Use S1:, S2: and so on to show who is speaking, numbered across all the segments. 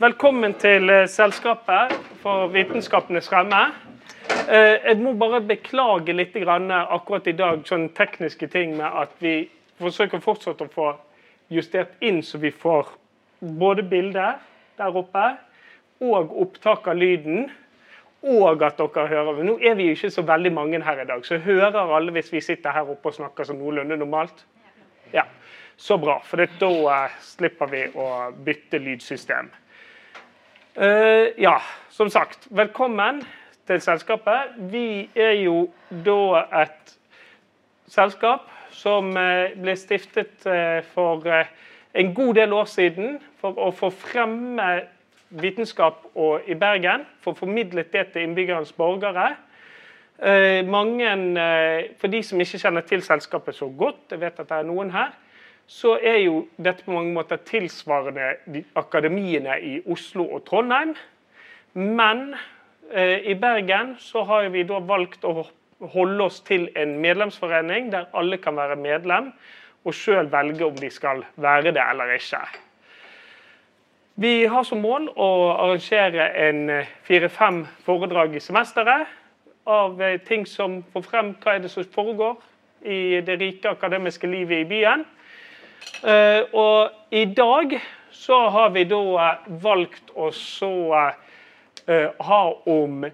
S1: Velkommen til eh, selskapet for Vitenskapenes fremme. Eh, Jeg må bare beklage litt akkurat i dag sånne tekniske ting med at vi forsøker fortsatt å få justert inn så vi får både bildet der oppe og opptak av lyden. Og at dere hører. Nå er vi jo ikke så veldig mange her i dag, så hører alle hvis vi sitter her oppe og snakker som noenlunde normalt? Ja, Så bra, for da eh, slipper vi å bytte lydsystem. Eh, ja, som sagt, velkommen til selskapet. Vi er jo da et selskap som eh, ble stiftet eh, for en god del år siden for å få fremme vitenskap i Bergen. For å formidlet det til innbyggernes borgere. Mange, for de som ikke kjenner til selskapet så godt, jeg vet at det er noen her, så er jo dette på mange måter tilsvarende de akademiene i Oslo og Trondheim. Men eh, i Bergen så har vi da valgt å holde oss til en medlemsforening der alle kan være medlem, og sjøl velge om de skal være det eller ikke. Vi har som mål å arrangere en eh, fire-fem foredrag i semesteret av eh, ting som får frem hva er det som foregår i det rike akademiske livet i byen. Eh, Og i dag så har vi da eh, valgt å eh, ha om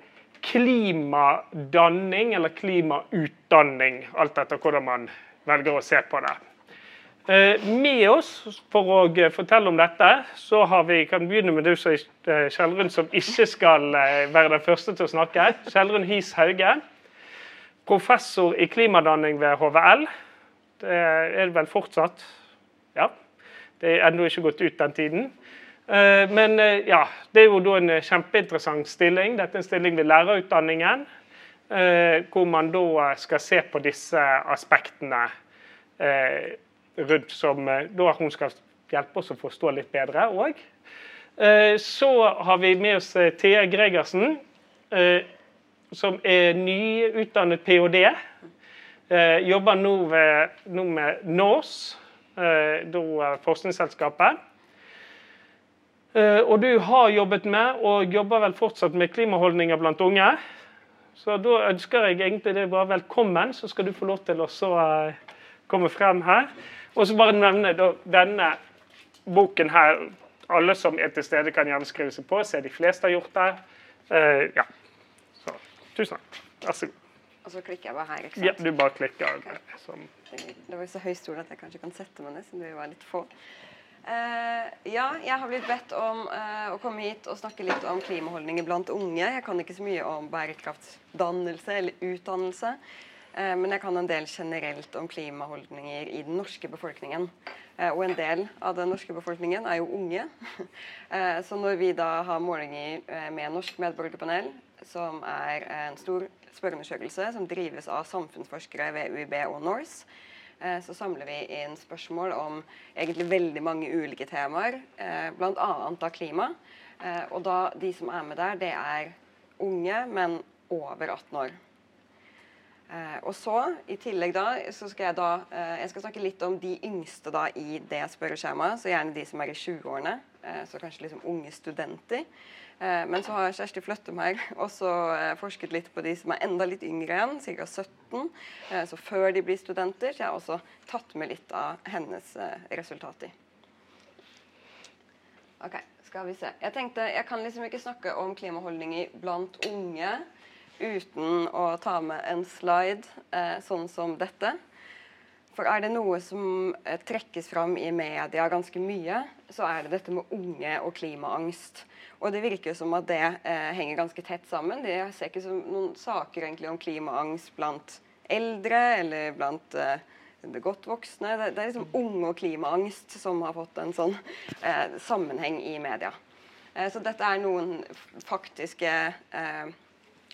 S1: klimadanning eller klimautdanning, alt etter hvordan man velger å se på det. Med oss for å fortelle om dette, så har vi kan begynne med du Kjellrun, som ikke skal være den første til å snakke. Kjellrun Hies Hauge. Professor i klimadanning ved HVL. Det er det vel fortsatt. Ja. Det er ennå ikke gått ut den tiden. Eh, Men eh, ja, det er jo da en kjempeinteressant stilling. Dette er en stilling ved lærerutdanningen. eh, Hvor man da skal se på disse aspektene eh, rundt som eh, da hun skal hjelpe oss å forstå litt bedre òg. Så har vi med oss eh, Thea Gregersen, eh, som er nyutdannet ph.d. Eh, Jobber nå, ved, nå med NORS, eh, da forskningsselskapet. Eh, Og du har jobbet med, og jobber vel fortsatt med klimaholdninger blant unge. Så da ønsker jeg egentlig deg bare velkommen, så skal du få lov til å eh, komme frem her. Og så bare nevne denne boken her. Alle som er til stede, kan gjerne skrive seg på. Se, de fleste har gjort det. Eh, ja. Så, tusen takk. Vær så god.
S2: Og så klikker jeg bare her, ikke
S1: Ja, du bare klikker. Som,
S2: Det var jo så høy stol at jeg kanskje kan sette meg ned, siden vi var litt få. Uh, ja, jeg har blitt bedt om uh, å komme hit og snakke litt om klimaholdninger blant unge. Jeg kan ikke så mye om bærekraftsdannelse eller utdannelse, Uh, men jeg kan en del generelt om klimaholdninger i den norske befolkningen. Og en del av den norske befolkningen er jo unge. Så når vi da har målinger med Norsk medborgerpanel, som er en stor spørreundersøkelse som drives av samfunnsforskere ved UiB og NORSE, eh, så samler vi inn spørsmål om egentlig veldig mange ulike temaer, eh, bl.a. av klima. Eh, og da de som er med der, det er unge, men over 18 år. Og så, i tillegg da, så skal jeg da jeg skal snakke litt om de yngste da i det spørreskjemaet, så gjerne de som er i 20-årene, eh, så kanskje liksom unge studenter. Eh, men så har Kjersti Fløttum her også eh, forsket litt på de som er enda litt yngre igjen, ca. 17. Eh, så før de blir studenter, så jeg har også tatt med litt av hennes eh, resultater. Ok, skal vi se. Jeg tenkte, jeg kan liksom ikke snakke om klimaholdninger blant unge uten å ta med en slide sånn som dette. For er det noe som trekkes fram i media ganske mye, så er det dette med unge og klimaangst. Og det virker som at det eh, henger ganske tett sammen. Det- Jeg ser ikke som noen saker egentlig om klimaangst blant eldre eller blant eh, det godt voksne. Det, det er liksom unge og klimaangst som har fått en sånn eh, sammenheng i media. Eh, så dette er noen faktiske eh,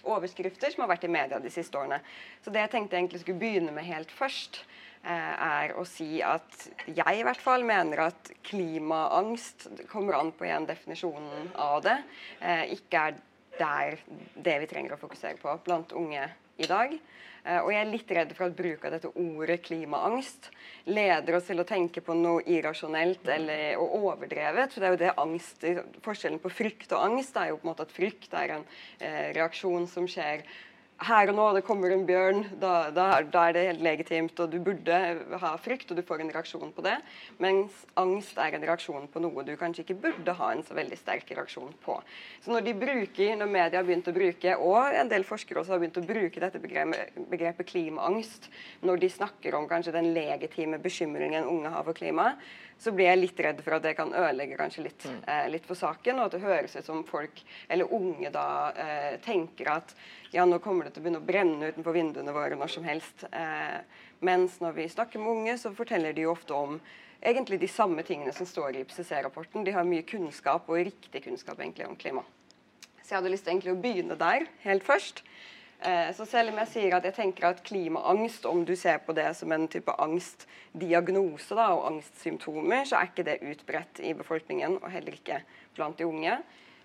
S2: overskrifter som har vært i media de siste årene. Så det jeg tenkte jeg egentlig skulle begynne med helt først, er å si at jeg i hvert fall mener at klimaangst kommer an på igjen definisjonen av det, eh, ikke er der det vi trenger å fokusere på blant unge i dag. Uh, og jeg er litt redd for at bruk av dette ordet klimaangst leder oss til å tenke på noe irrasjonelt eller og overdrevet. For det er jo det angst, Forskjellen på frykt og angst er jo på en måte at frykt er en eh, reaksjon som skjer her og nå, det kommer en bjørn, da, da, da, er det helt legitimt, og du burde ha frykt, og du får en reaksjon på det. Mens angst er en reaksjon på noe du kanskje ikke burde ha en så veldig sterk reaksjon på. Så når de bruker, når media har begynt å bruke, og en del forskere også har begynt å bruke dette begrepet, begrepet klimaangst, når de snakker om kanskje den legitime bekymringen unge har for klimaet, så blir jeg litt redd for at det kan ødelegge kanskje litt, mm. eh, litt for saken, og at det høres ut som folk, eller unge, da eh, tenker at ja, nå kommer det til å begynne å brenne utenfor vinduene våre når som helst. Eh, mens når vi snakker med unge, så forteller de jo ofte om egentlig de samme tingene som står i IPCC-rapporten. De har mye kunnskap, og riktig kunnskap egentlig om klima. Så jeg hadde lyst til å begynne der helt først. Eh, så selv om jeg sier at jeg tenker at klimaangst, om du ser på det som en type angstdiagnose da, og angstsymptomer, så er ikke det utbredt i befolkningen, og heller ikke blant de unge.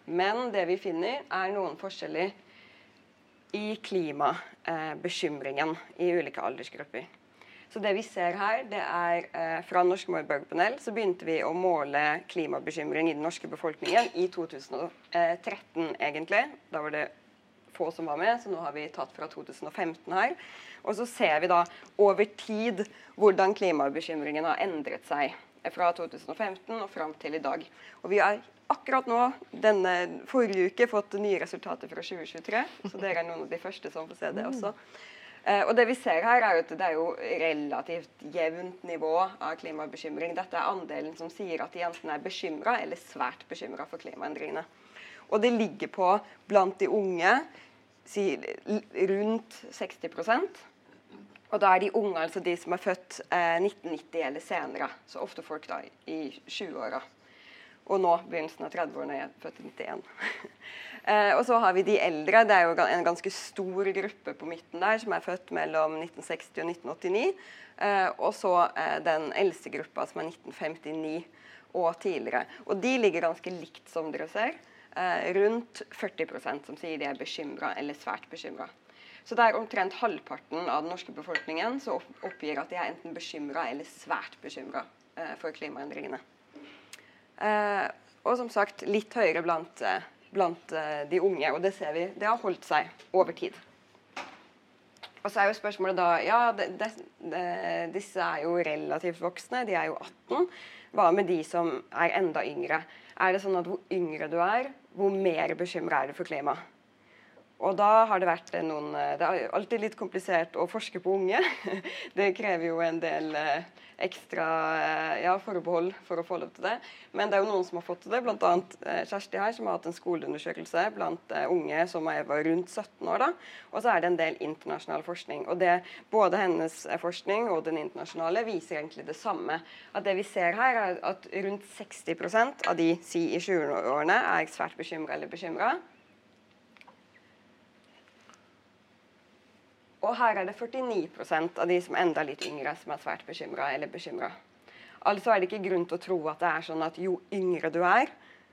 S2: Men det vi finner, er noen forskjeller i klimabekymringen i ulike aldersgrupper. Så det vi ser her, det er eh, Fra Norsk Målbølgepanel så begynte vi å måle klimabekymring i den norske befolkningen i 2013, egentlig. Da var det få som var med, så nå har vi tatt fra 2015 her. Og så ser vi da over tid hvordan klimabekymringen har endret seg fra 2015 og fram til i dag. Og vi har akkurat nå, denne forrige uke, fått nye resultater fra 2023. Så dere er noen av de første som får se det også. Uh, og det vi ser her er at Det er jo relativt jevnt nivå av klimabekymring. Dette er andelen som sier at de enten er bekymra eller svært bekymra for klimaendringene. Og det ligger på blant de unge si, rundt 60% og da er de unge altså de som er født eh, 1990 eller senere. Så ofte folk da i 20-åra. Og nå begynnelsen av 30-årene. Jeg er født i 91. eh, og så har vi de eldre. Det er jo en ganske stor gruppe på midten der som er født mellom 1960 og 1989. Eh, og så eh, den eldste gruppa som er 1959 og tidligere. Og de ligger ganske likt, som dere ser. Eh, rundt 40% som sier de er bekymra eller svært bekymra. Så det er omtrent halvparten av den norske befolkningen som oppgir at de er enten bekymra eller svært bekymra eh, for klimaendringene. Eh, og som sagt litt høyere blant, blant de unge. Og det ser vi, det har holdt seg over tid. Og så er jo spørsmålet da Ja, det, det, disse er jo relativt voksne. De er jo 18. Hva med de som er enda yngre? Er det sånn at hvor yngre du er, hvor mer bekymra er du for klimaet? Og da har det vært noen Det er alltid litt komplisert å forske på unge. Det krever jo en del ekstra eh, ja, forbehold for å få lov til det. Men det er jo noen som har fått til det, bl.a. Eh, Kjersti her, som har hatt en skoleundersøkelse blant eh, unge som er rundt 17 år. da, Og så er det en del internasjonal forskning. og det, Både hennes forskning og den internasjonale viser egentlig det samme. At det vi ser her, er at rundt 60% av de si i 20-årene er svært bekymra eller bekymra. Og her er det 49% av de som er enda litt yngre, som er svært bekymra eller bekymra. Altså er det ikke grunn til å tro at det er sånn at jo yngre du er,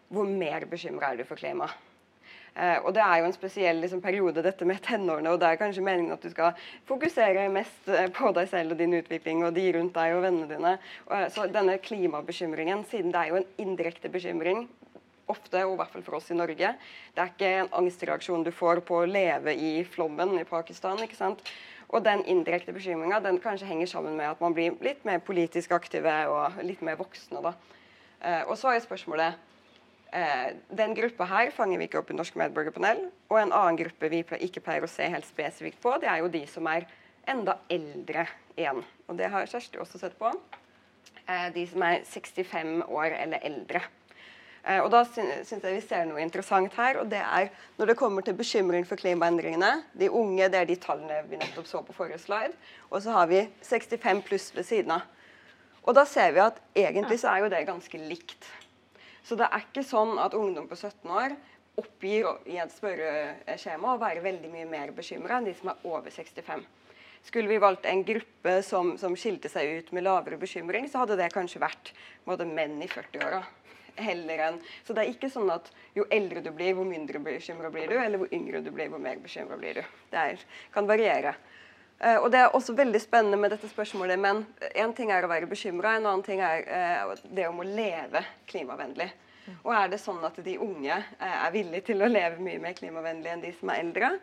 S2: hvor mer bekymra er du for klima. Eh, og det er jo en spesiell liksom, periode, dette med tenårene, og det er kanskje meningen at du skal fokusere mest eh, på deg selv og din utvikling og de rundt deg og vennene dine. Og, eh, så denne klimabekymringen, siden det er jo en indirekte bekymring, ofte, og i hvert fall for oss i Norge. Det er ikke en angstreaksjon du får på å leve i flommen i Pakistan. ikke sant? Og den indirekte bekymringa den kanskje henger sammen med at man blir litt mer politisk aktive og litt mer voksne. da. Eh, og så er spørsmålet eh, Den gruppa her fanger vi ikke opp i Norsk medborgerpanel. Og en annen gruppe vi ikke pleier å se helt spesifikt på, det er jo de som er enda eldre igjen. Og det har Kjersti også sett på. Eh, de som er 65 år eller eldre. Eh, og Da syns jeg vi ser noe interessant her. og det er Når det kommer til bekymring for klimaendringene De unge det er de tallene vi nettopp så på forrige slide. Og så har vi 65 pluss ved siden av. Og Da ser vi at egentlig så er jo det ganske likt. Så det er ikke sånn at ungdom på 17 år oppgir i et spørreskjema å være veldig mye mer bekymra enn de som er over 65. Skulle vi valgt en gruppe som, som skilte seg ut med lavere bekymring, så hadde det kanskje vært både menn i 40-åra heller enn Så det er ikke sånn at jo eldre du blir, hvor mindre bekymra blir du, eller hvor yngre du blir, hvor mer bekymra blir du. Det er, kan variere. Uh, og Det er også veldig spennende med dette spørsmålet, men én ting er å være bekymra, en annen ting er uh, det om å leve klimavennlig. Og er det sånn at de unge uh, er villige til å leve mye mer klimavennlig enn de som er eldre?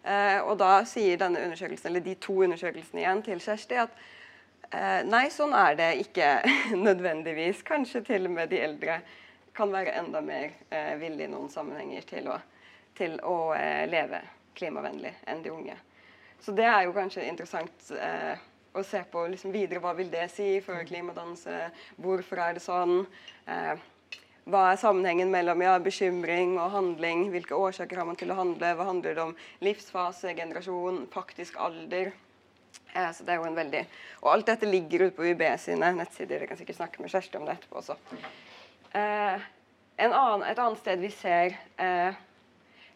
S2: og da sier denne undersøkelsen, eller de to undersøkelsene igjen til Kjersti at Eh, nei, sånn er det ikke nødvendigvis. Kanskje til og med de eldre kan være enda mer eh, villige i noen sammenhenger til å, til å eh, leve klimavennlig enn de unge. Så det er jo kanskje interessant eh, å se på liksom, videre. Hva vil det si for klimadannelse? Hvorfor er det sånn? Eh, hva er sammenhengen mellom ja, bekymring og handling? Hvilke årsaker har man til å handle? Hva handler det om livsfase, generasjon, faktisk alder? Så det er jo en veldig Og alt dette ligger ute på UiB sine nettsider. Jeg kan sikkert snakke med Kjersti om det etterpå også. Eh, annen, et annet sted vi ser eh,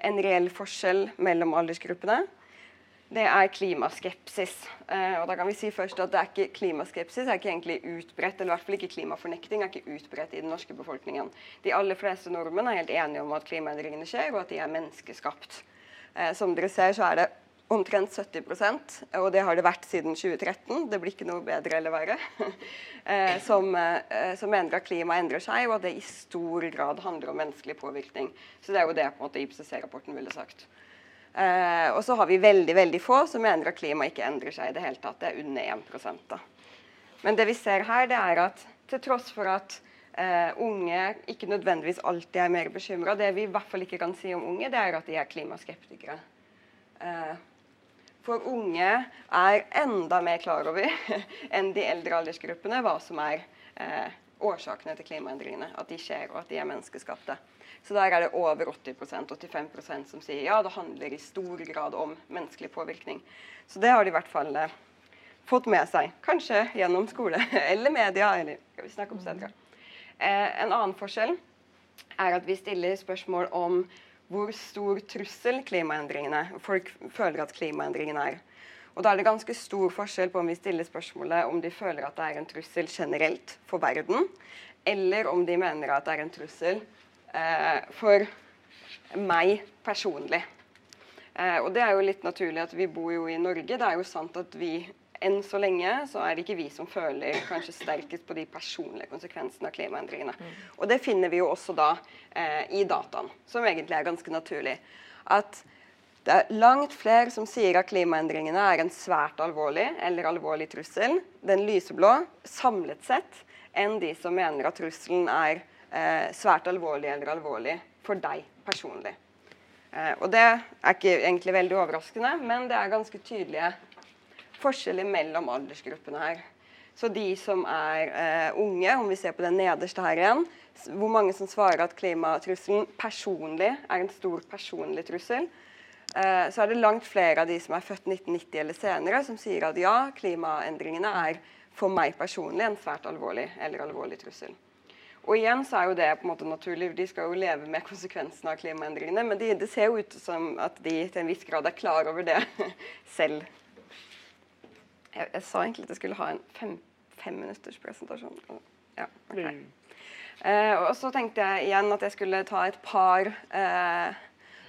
S2: en reell forskjell mellom aldersgruppene, det er klimaskepsis. Eh, og da kan vi si først at det er ikke Klimaskepsis er ikke egentlig utbredt, eller i hvert fall ikke klimafornekting er ikke utbredt i den norske befolkningen. De aller fleste nordmenn er helt enige om at klimaendringene skjer, og at de er menneskeskapt. Eh, som dere ser, så er det omtrent 70% og det har det vært siden 2013. Det blir ikke noe bedre eller verre. Eh, som, eh, som, mener at klimaet endrer seg, og at det i stor grad handler om menneskelig påvirkning. Så det er jo det på en måte IPCC-rapporten ville sagt. Eh, og så har vi veldig veldig få som mener at klimaet ikke endrer seg i det hele tatt. Det er under 1 da. Men det vi ser her, det er at til tross for at uh, unge ikke nødvendigvis alltid er mer bekymra, det vi i hvert fall ikke kan si om unge, det er at de er klimaskeptikere. Uh, for unge er enda mer klar over enn de eldre aldersgruppene hva som er eh, årsakene til klimaendringene. At de skjer, og at de er menneskeskapte. Så der er det over 80% 85% som sier ja, det handler i stor grad om menneskelig påvirkning. Så det har de i hvert fall eh, fått med seg. Kanskje gjennom skole eller media. eller skal vi snakke om. Eh, en annen forskjell er at vi stiller spørsmål om hvor stor trussel klimaendringene folk føler at klimaendringene er. Og Da er det ganske stor forskjell på om vi stiller spørsmålet om de føler at det er en trussel generelt for verden, eller om de mener at det er en trussel eh, for meg personlig. Eh, og Det er jo litt naturlig at vi bor jo i Norge. Det er jo sant at vi enn så lenge så er det ikke vi som føler kanskje sterkest på de personlige konsekvensene av klimaendringene. Mm. Og det finner vi jo også da eh, i dataen, som egentlig er ganske naturlig. At det er langt flere som sier at klimaendringene er en svært alvorlig eller alvorlig trussel, den lyseblå, samlet sett, enn de som mener at trusselen er eh, svært alvorlig eller alvorlig for deg personlig. Eh, og det er ikke egentlig veldig overraskende, men det er ganske tydelige forskjeller mellom aldersgruppene her. Så de som er eh, unge, om vi ser på den nederste her igjen, hvor mange som svarer at klimatrusselen personlig er en stor personlig trussel, eh, så er det langt flere av de som er født 1990 eller senere, som sier at ja, klimaendringene er for meg personlig en svært alvorlig eller alvorlig trussel. Og igjen så er jo det på en måte naturlig, De skal jo leve med konsekvensene av klimaendringene, men de, det ser jo ut som at de til en viss grad er klar over det selv. Jeg, jeg, sa egentlig at jeg skulle ha en fem, femminutters presentasjon. Ja, okay. mm. eh, og så tenkte jeg igjen at jeg skulle ta et par eh,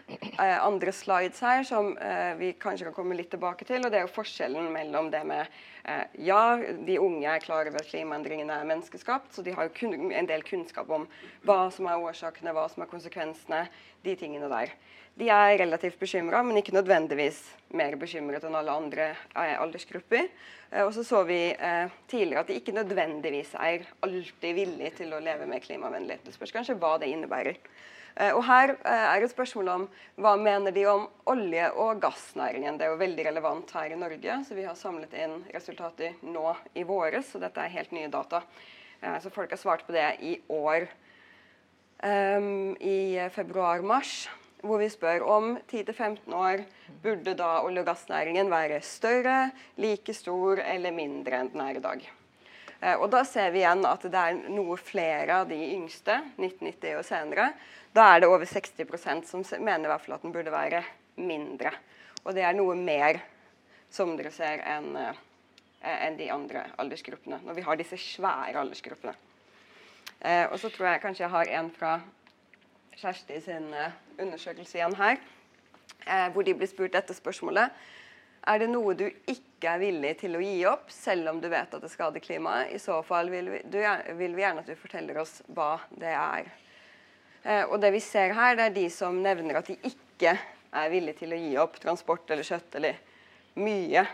S2: eh, andre slides her som eh, vi kanskje kan komme litt tilbake til. og Det er jo forskjellen mellom det med eh, Ja, de unge er klar over at klimaendringene er menneskeskapt, så de har jo en del kunnskap om hva som er årsakene, hva som er konsekvensene, de tingene der. De er relativt bekymra, men ikke nødvendigvis mer bekymret enn alle andre eh, aldersgrupper. Eh, og så så vi tidligere at de ikke nødvendigvis er alltid villige til å leve mer klimavennlig. Det spørs kanskje hva det innebærer. Og her er et spørsmål om hva mener de om olje- og gassnæringen. Det er jo veldig relevant her i Norge, så vi har samlet inn resultater nå i våres. Så dette er helt nye data. Så folk har svart på det i år. Um, I februar-mars hvor vi spør om 10-15 år burde da olje- og gassnæringen være større, like stor eller mindre enn den er i dag. Eh, og Da ser vi igjen at det er noe flere av de yngste, 1990 og senere. Da er det over 60% som mener i hvert fall at den burde være mindre. Og det er noe mer, som dere ser, enn en de andre aldersgruppene. Når vi har disse svære aldersgruppene. Eh, og så tror jeg kanskje jeg har en fra Kjersti sin eh, undersøkelse igjen her, eh, hvor de blir spurt dette spørsmålet. Er det noe du ikke er villig til å gi opp, selv om du vet at det skader klimaet? I så fall vil vi, du, vil vi gjerne at du forteller oss hva det er. Eh, og det vi ser her, det er de som nevner at de ikke er villige til å gi opp transport eller kjøtt eller mye.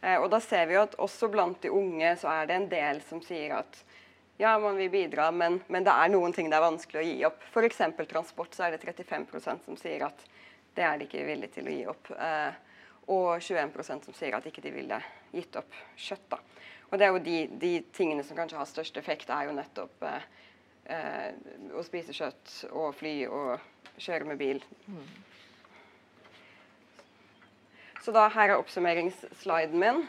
S2: Eh, og da ser vi jo at også blant de unge så er det en del som sier at ja, man vil bidra, men, men det er noen ting det er vanskelig å gi opp. F.eks. transport, så er det 35% som sier at det er de ikke villige til å gi opp. Eh, og 21% som sier at ikke de ville gitt opp kjøtt. da. Og det er jo de, de tingene som kanskje har størst effekt, er jo nettopp eh, eh, å spise kjøtt og fly og kjøre med bil. Mm. Så da her er oppsummeringssliden min.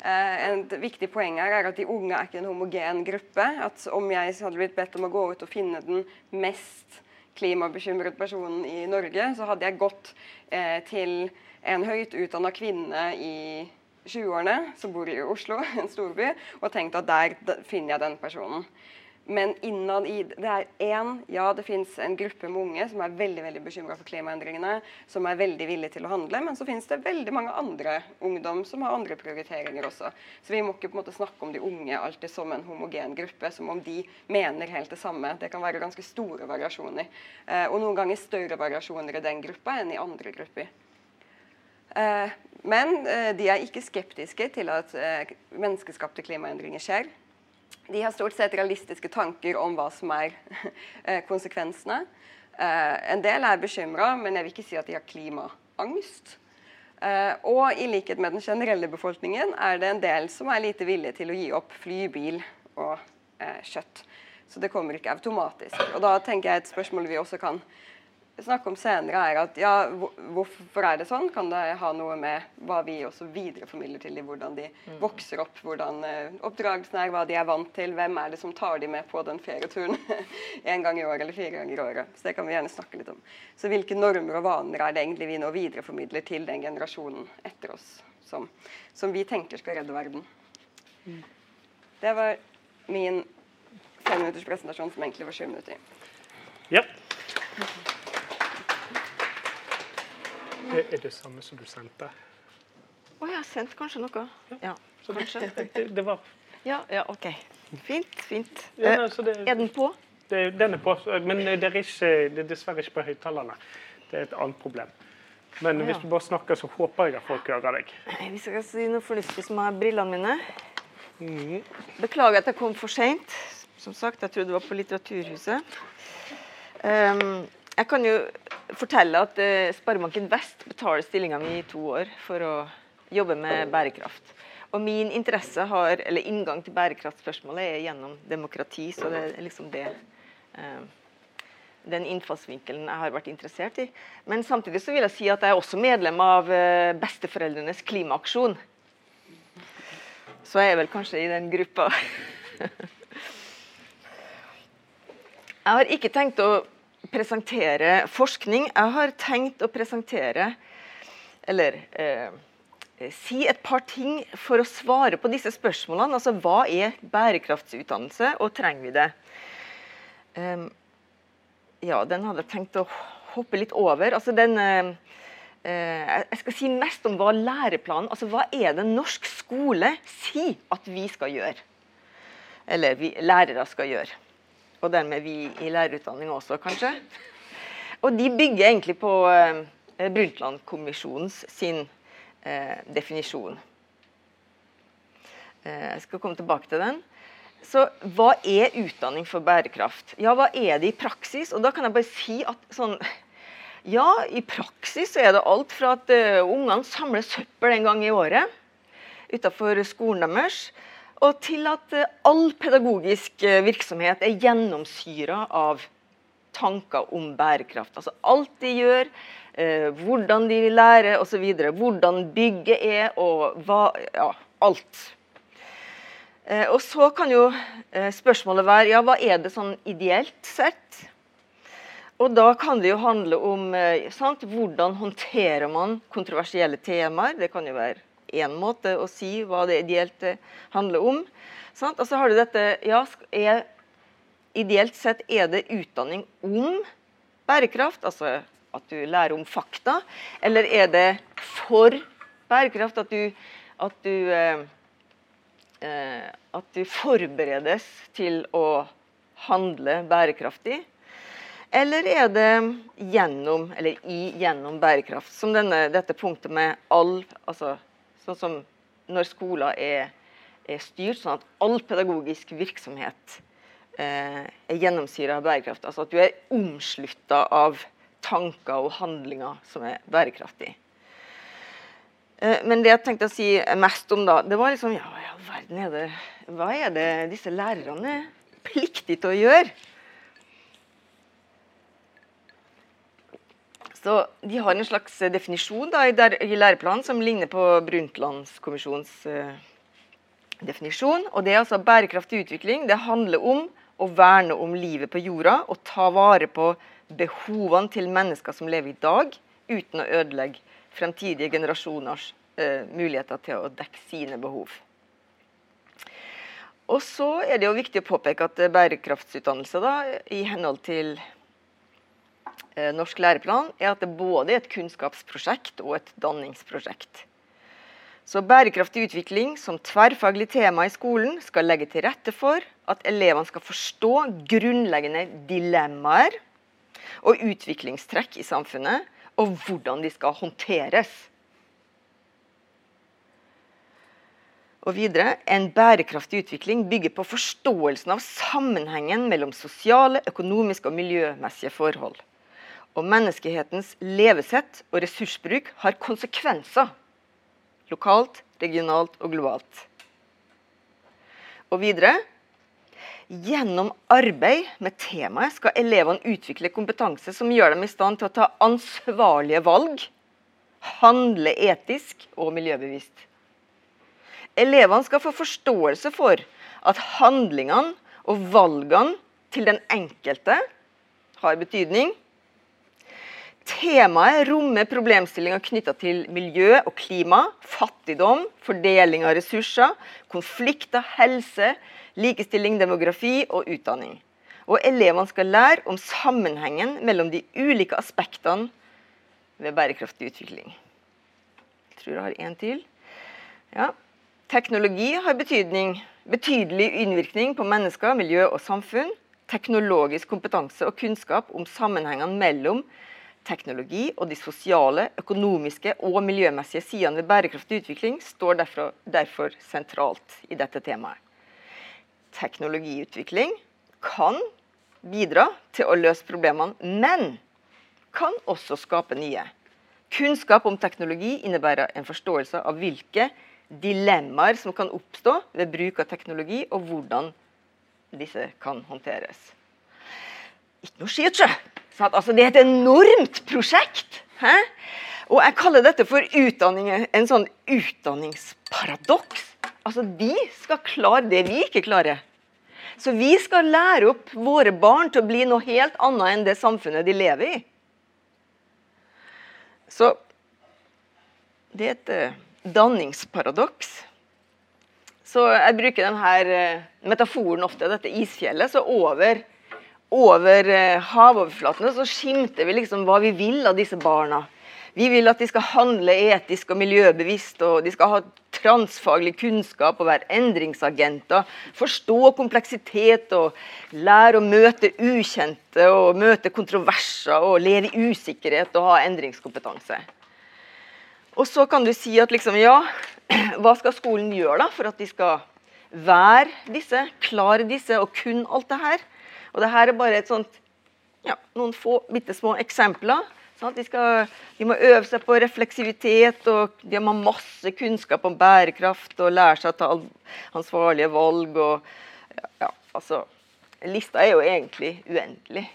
S2: Eh, et viktig poeng her er at de unge er ikke en homogen gruppe. At om jeg hadde blitt bedt om å gå ut og finne den mest klimabekymret personen i Norge, så hadde jeg gått eh, til en høyt utdanna kvinne i 20-årene som bor i Oslo, en storby, og tenkt at der finner jeg den personen. Men innad i Det er én Ja, det fins en gruppe med unge som er veldig veldig bekymra for klimaendringene, som er veldig villige til å handle, men så finnes det veldig mange andre ungdom som har andre prioriteringer også. Så vi må ikke på en måte snakke om de unge alltid som en homogen gruppe, som om de mener helt det samme. Det kan være ganske store variasjoner. Eh, og noen ganger større variasjoner i den gruppa enn i andre grupper. Eh, men eh, de er ikke skeptiske til at menneskeskapte klimaendringer skjer. De har stort sett realistiske tanker om hva som er eh, konsekvensene. Eh, en del er bekymra, men jeg vil ikke si at de har klimaangst. Eh, og i likhet med den generelle befolkningen er det en del som er lite villige til å gi opp fly, bil og kjøtt. Så det kommer ikke automatisk. Og da tenker jeg et spørsmål vi også kan snakke om senere, er at ja, hvorfor er det sånn? Kan det ha noe med hva vi også videreformidler til dem, hvordan de mm. vokser opp, hvordan uh, oppdragelsen er, hva de er vant til, hvem er det som tar dem med på den ferieturen en gang i året eller fire ganger i året. Så det kan vi gjerne snakke litt om. Så hvilke normer og vaner er det egentlig vi nå videreformidler til den generasjonen etter oss, som, som vi tenker skal redde verden? Mm. Det var min femminutters presentasjon som egentlig var sju minutter.
S1: Ja. Er det samme som du sendte?
S3: Å, jeg har sendt kanskje noe. Ja,
S1: kanskje. Det, det, var
S3: Ja, ja, OK. Fint. fint. Ja, nei, det, er den på?
S1: Det, den er på, men det er, ikke, det er dessverre ikke på høyttalerne. Det er et annet problem. Men hvis du bare snakker, så håper jeg at folk hører deg.
S3: Hvis jeg skal si noe fornuftig, så må jeg ha brillene mine. Mm. Beklager at jeg kom for seint. Som sagt, jeg trodde det var på Litteraturhuset. Um, jeg kan jo fortelle at uh, Sparebanken Vest betaler stillinga mi i to år for å jobbe med bærekraft. Og min interesse har, eller inngang til bærekraftspørsmålet er gjennom demokrati. Så det er liksom det uh, den innfallsvinkelen jeg har vært interessert i. Men samtidig så vil jeg si at jeg er også medlem av uh, Besteforeldrenes klimaaksjon. Så jeg er vel kanskje i den gruppa. jeg har ikke tenkt å presentere forskning. Jeg har tenkt å presentere Eller eh, si et par ting for å svare på disse spørsmålene. Altså hva er bærekraftsutdannelse, og trenger vi det? Um, ja, den hadde jeg tenkt å hoppe litt over. Altså den eh, eh, Jeg skal si mest om hva læreplanen Altså hva er det norsk skole sier at vi skal gjøre? Eller vi lærere skal gjøre. Og dermed vi i lærerutdanning også, kanskje. Og de bygger egentlig på eh, Brundtland-kommisjonens sin eh, definisjon. Eh, jeg skal komme tilbake til den. Så hva er utdanning for bærekraft? Ja, hva er det i praksis? Og da kan jeg bare si at sånn Ja, i praksis er det alt fra at uh, ungene samler søppel en gang i året utafor skolen deres, og til at eh, all pedagogisk eh, virksomhet er gjennomsyra av tanker om bærekraft. Altså alt de gjør, eh, hvordan de lærer osv. Hvordan bygget er og hva Ja, alt. og så kan jo spørsmålet være ja, hva er det sånn ideelt sett? Og da kan det jo handle om sant, hvordan håndterer man kontroversielle temaer. Det kan jo være én måte å si hva det ideelt handler om. Sant? Og så har du dette ja, er ideelt sett er det utdanning om bærekraft, altså at du lærer om fakta, eller er det for bærekraft at du, at du, eh, eh, at du forberedes til å handle bærekraftig? Eller er det gjennom, eller i gjennom bærekraft, som denne, dette punktet med all altså, Sånn som når skoler er, er styrt sånn at all pedagogisk virksomhet eh, er gjennomsyra av bærekraft. Altså at du er omslutta av tanker og handlinger som er bærekraftige. Eh, men det jeg tenkte å si mest om da, det var liksom Ja, ja, verden er det Hva er det disse lærerne er pliktige til å gjøre? Så De har en slags definisjon da, i, der, i læreplanen som ligner på Brundtlandskommisjonens uh, definisjon. og det er altså Bærekraftig utvikling det handler om å verne om livet på jorda og ta vare på behovene til mennesker som lever i dag, uten å ødelegge fremtidige generasjoners uh, muligheter til å dekke sine behov. Og så er det jo viktig å påpeke at bærekraftsutdannelse da, i henhold til Eh, norsk læreplan, er at det både er et kunnskapsprosjekt og et danningsprosjekt. Så Bærekraftig utvikling som tverrfaglig tema i skolen skal legge til rette for at elevene skal forstå grunnleggende dilemmaer og utviklingstrekk i samfunnet, og hvordan de skal håndteres. Og videre, En bærekraftig utvikling bygger på forståelsen av sammenhengen mellom sosiale, økonomiske og miljømessige forhold og menneskehetens levesett og ressursbruk har konsekvenser lokalt, regionalt og globalt. Og videre Gjennom arbeid med temaet skal elevene utvikle kompetanse som gjør dem i stand til å ta ansvarlige valg, handle etisk og miljøbevisst. Elevene skal få forståelse for at handlingene og valgene til den enkelte har betydning, Temaet rommer problemstillinger knytta til miljø og klima, fattigdom, fordeling av ressurser, konflikter, helse, likestilling, demografi og utdanning. Og elevene skal lære om sammenhengen mellom de ulike aspektene ved bærekraftig utvikling. Jeg tror jeg har én til. Ja. Teknologi har betydelig innvirkning på mennesker, miljø og samfunn. Teknologisk kompetanse og kunnskap om sammenhengene mellom teknologi og de sosiale, økonomiske og miljømessige sidene ved bærekraftig utvikling står derfor, derfor sentralt i dette temaet. Teknologiutvikling kan bidra til å løse problemene, men kan også skape nye. Kunnskap om teknologi innebærer en forståelse av hvilke dilemmaer som kan oppstå ved bruk av teknologi, og hvordan disse kan håndteres. Ikke noe skit, sjø! Altså, det er et enormt prosjekt. Hæ? Og jeg kaller dette for en sånn utdanningsparadoks. Altså, Vi skal klare det vi ikke klarer. Så vi skal lære opp våre barn til å bli noe helt annet enn det samfunnet de lever i. Så det er et uh, danningsparadoks. Så jeg bruker denne uh, metaforen ofte, dette isfjellet. Så over over eh, havoverflatene så skimter vi liksom hva vi vil av disse barna. Vi vil at de skal handle etisk og miljøbevisst, og de skal ha transfaglig kunnskap og være endringsagenter. Forstå kompleksitet og lære å møte ukjente og møte kontroverser og leve i usikkerhet og ha endringskompetanse. Og så kan du si at liksom, ja, hva skal skolen gjøre da for at de skal være disse, klare disse og kunne alt det her? Og det her er bare sånt, ja, noen få bitte små eksempler. Sånn de, skal, de, må øve seg på refleksivitet, og de må ha masse kunnskap om bærekraft og lære seg å ta ansvarlige valg. Og, ja, altså, lista er jo egentlig uendelig.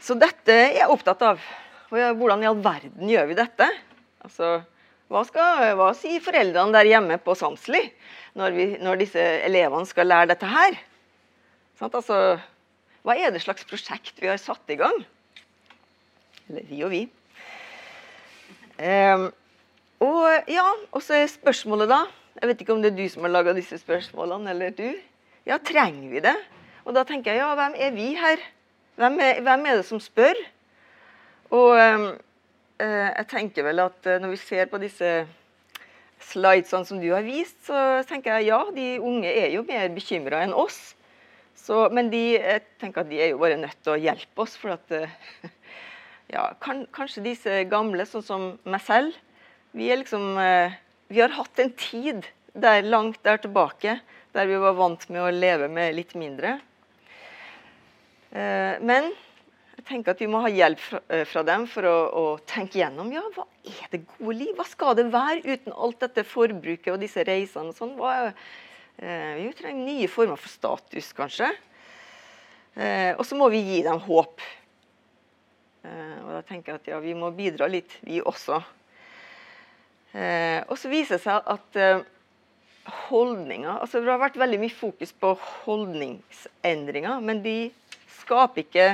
S3: Så dette er jeg opptatt av. Hvordan i all verden gjør vi dette? Altså, hva, skal, hva sier foreldrene der hjemme på Samsli når, når disse elevene skal lære dette her? Altså, hva er det slags prosjekt vi har satt i gang? Eller vi og vi. Um, og ja, så er spørsmålet, da Jeg vet ikke om det er du som har laga disse spørsmålene, eller du. Ja, trenger vi det? Og da tenker jeg ja, hvem er vi her? Hvem er, hvem er det som spør? Og eh, jeg tenker vel at når vi ser på disse slidesene som du har vist, så tenker jeg ja, de unge er jo mer bekymra enn oss. Så, men de, jeg tenker at de er jo bare nødt til å hjelpe oss. For at ja, kan, kanskje disse gamle, sånn som meg selv, vi, liksom, vi har hatt en tid der langt der tilbake der vi var vant med å leve med litt mindre. Men jeg tenker at vi må ha hjelp fra, fra dem for å, å, tenke gjennom ja, hva er det gode liv? Hva skal det være uten alt dette forbruket og disse reisene? og sånn? Hva, Eh, vi trenger nye former for status, kanskje. Eh, og så må vi gi dem håp. Eh, og da tenker jeg at ja, vi må bidra litt, vi også. og så viser det seg at holdninger altså Det har vært veldig mye fokus på holdningsendringer, men de skaper ikke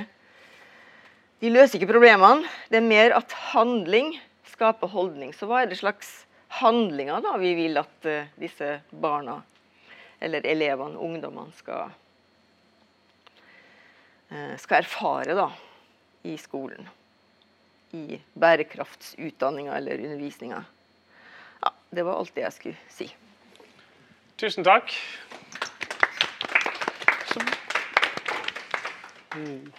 S3: De løser ikke problemene. Det er mer at handling skaper holdning. Så hva er det slags handlinger da vi vil at disse barna eller elevene, ungdommene, skal, eh, skal erfare da, i skolen. I bærekraftsutdanninga eller undervisninga. Ja, det var alt det jeg skulle si.
S1: Tusen takk. Mm.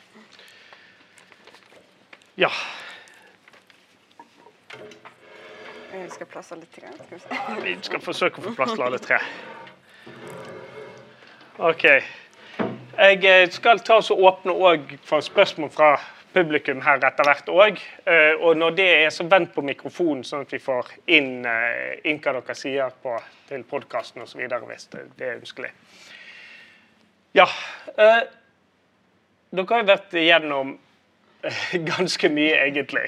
S1: Ja.
S2: Vi skal plasse alle tre.
S1: Skal vi, vi skal forsøke å få plass til alle tre. OK. Jeg eh, skal ta og åpne for spørsmål fra publikum her etter hvert òg. Eh, og når det er, så vent på mikrofonen, sånn at vi får inn, eh, inn hva dere sier på, til podkasten osv. hvis det, er ønskelig. Ja. Dere har jo vært igjennom ganske mye, egentlig.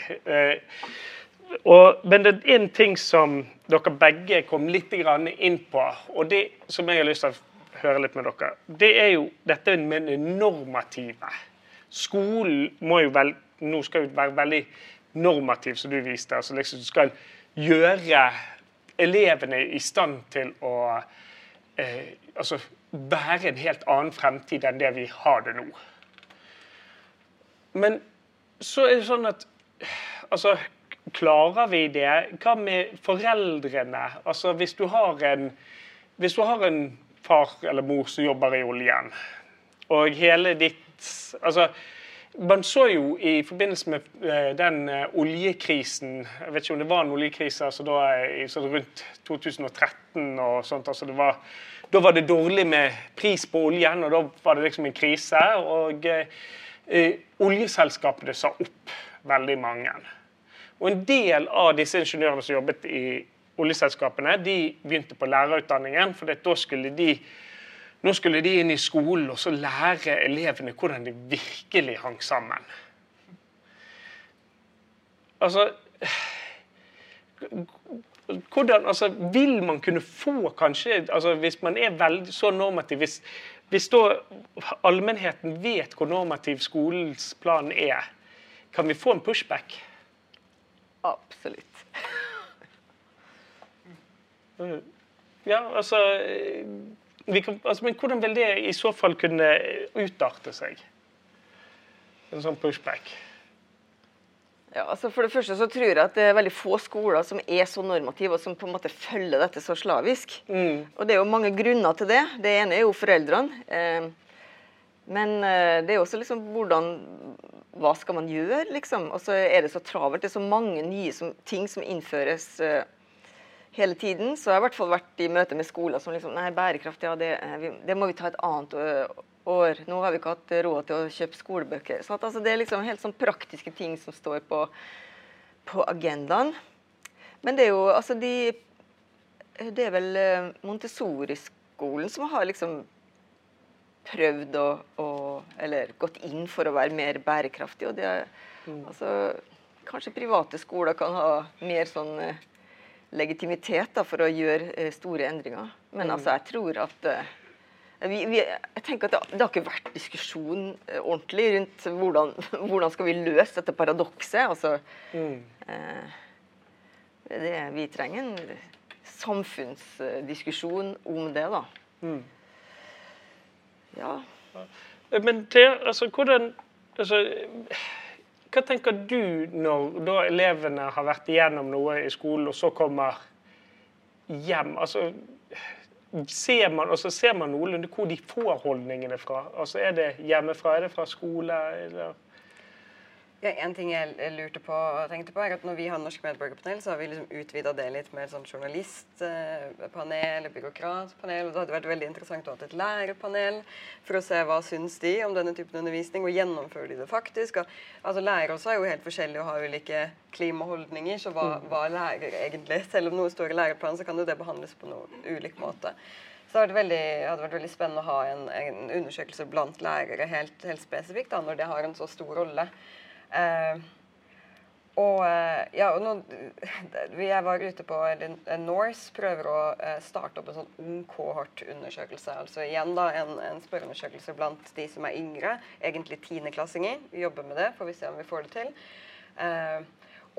S1: Og, men det er én ting som dere begge kom litt inn på, og det som jeg har lyst til å høre litt med dere. Det er jo dette med det normative. Skolen må jo vel, nå skal jo være veldig normativ, som du viste. altså liksom skal gjøre elevene i stand til å eh, altså være en helt annen fremtid enn det vi har det nå. Men så er det sånn at altså, Klarer vi det? Hva med foreldrene? Altså, hvis du har en, hvis du har en far eller mor som jobber i oljen. Og hele ditt Altså, man så jo i forbindelse med eh, den eh, oljekrisen Jeg vet ikke om det var en oljekrise altså da, så rundt 2013 og sånt. altså det var da var det dårlig med pris på oljen, og da var det liksom en krise. Og eh, oljeselskapene sa opp veldig mange. Og en del av disse ingeniørene som jobbet i oljeselskapene de begynte på lærerutdanningen. for da skulle de nå skulle de inn i skolen og så lære elevene hvordan det virkelig hang sammen. Altså hvordan, altså, Vil man kunne få kanskje altså, Hvis man er veldig så normativ Hvis, hvis da allmennheten vet hvor normativ skolens plan er, kan vi få en pushback?
S3: Absolutt.
S1: Ja, altså, kan, altså, Men hvordan vil det i så fall kunne utarte seg? En sånn pushback?
S3: Ja, altså For det første så tror jeg at det er veldig få skoler som er så normative og som på en måte følger dette så slavisk. Mm. Og Det er jo mange grunner til det. Det ene er jo foreldrene. Eh, men eh, det er også liksom hvordan Hva skal man gjøre, liksom? Og så er det så travelt. Det er så mange nye som, ting som innføres eh, hele tiden. Så jeg har i hvert fall vært i møte med skoler som liksom Nei, bærekraft, ja, det, eh, det må vi ta et annet år. Nå har vi ikke hatt råd til å kjøpe skolebøker. Så at, altså, det er liksom helt sånn praktiske ting som står på, på agendaen. Men det er jo altså de Det er vel Montessori-skolen som har liksom prøvd å, å, Eller gått inn for å være mer bærekraftig. Og det, mm. altså, kanskje private skoler kan ha mer sånn legitimitet da, for å gjøre eh, store endringer. Men altså, jeg tror at uh, vi, vi, jeg tenker at det, det, har ikke vært diskusjon uh, ordentlig rundt hvordan, hvordan skal vi løse dette paradokset. Altså, mm. eh, det, vi trenger en samfunnsdiskusjon om det, da. Mm. ja.
S1: Men det, altså, hvordan altså, Hva tenker du når elevene har vært igjennom noe i skolen, og så kommer hjem? Altså, ser man, altså, ser man noenlunde hvor de får holdningene fra? Altså, Er det hjemmefra? Er det fra skole? Eller?
S2: Ja, en ting jeg lurte på og tenkte på, er at når vi har Norsk medborgerpanel, så har vi liksom utvida det litt med et sånn journalistpanel, byråkratpanel. og Det hadde vært veldig interessant å ha et lærerpanel for å se hva syns de om denne typen undervisning, og gjennomfører de det faktisk. Og, altså Lærere også er jo helt forskjellige og har ulike klimaholdninger, så hva, hva lærer egentlig? Selv om noe står i læreplanen, så kan jo det behandles på noen ulik måte. Så det hadde, veldig, hadde vært veldig spennende å ha en, en undersøkelse blant lærere helt, helt spesifikt, da, når det har en så stor rolle. Uh, og uh, ja, og nå, Jeg var ute på uh, Norse prøver å starte opp en sånn ung kohort-undersøkelse. Altså igjen da en, en spørreundersøkelse blant de som er yngre, egentlig tiendeklassinger. Vi jobber med det, får vi se om vi får det til.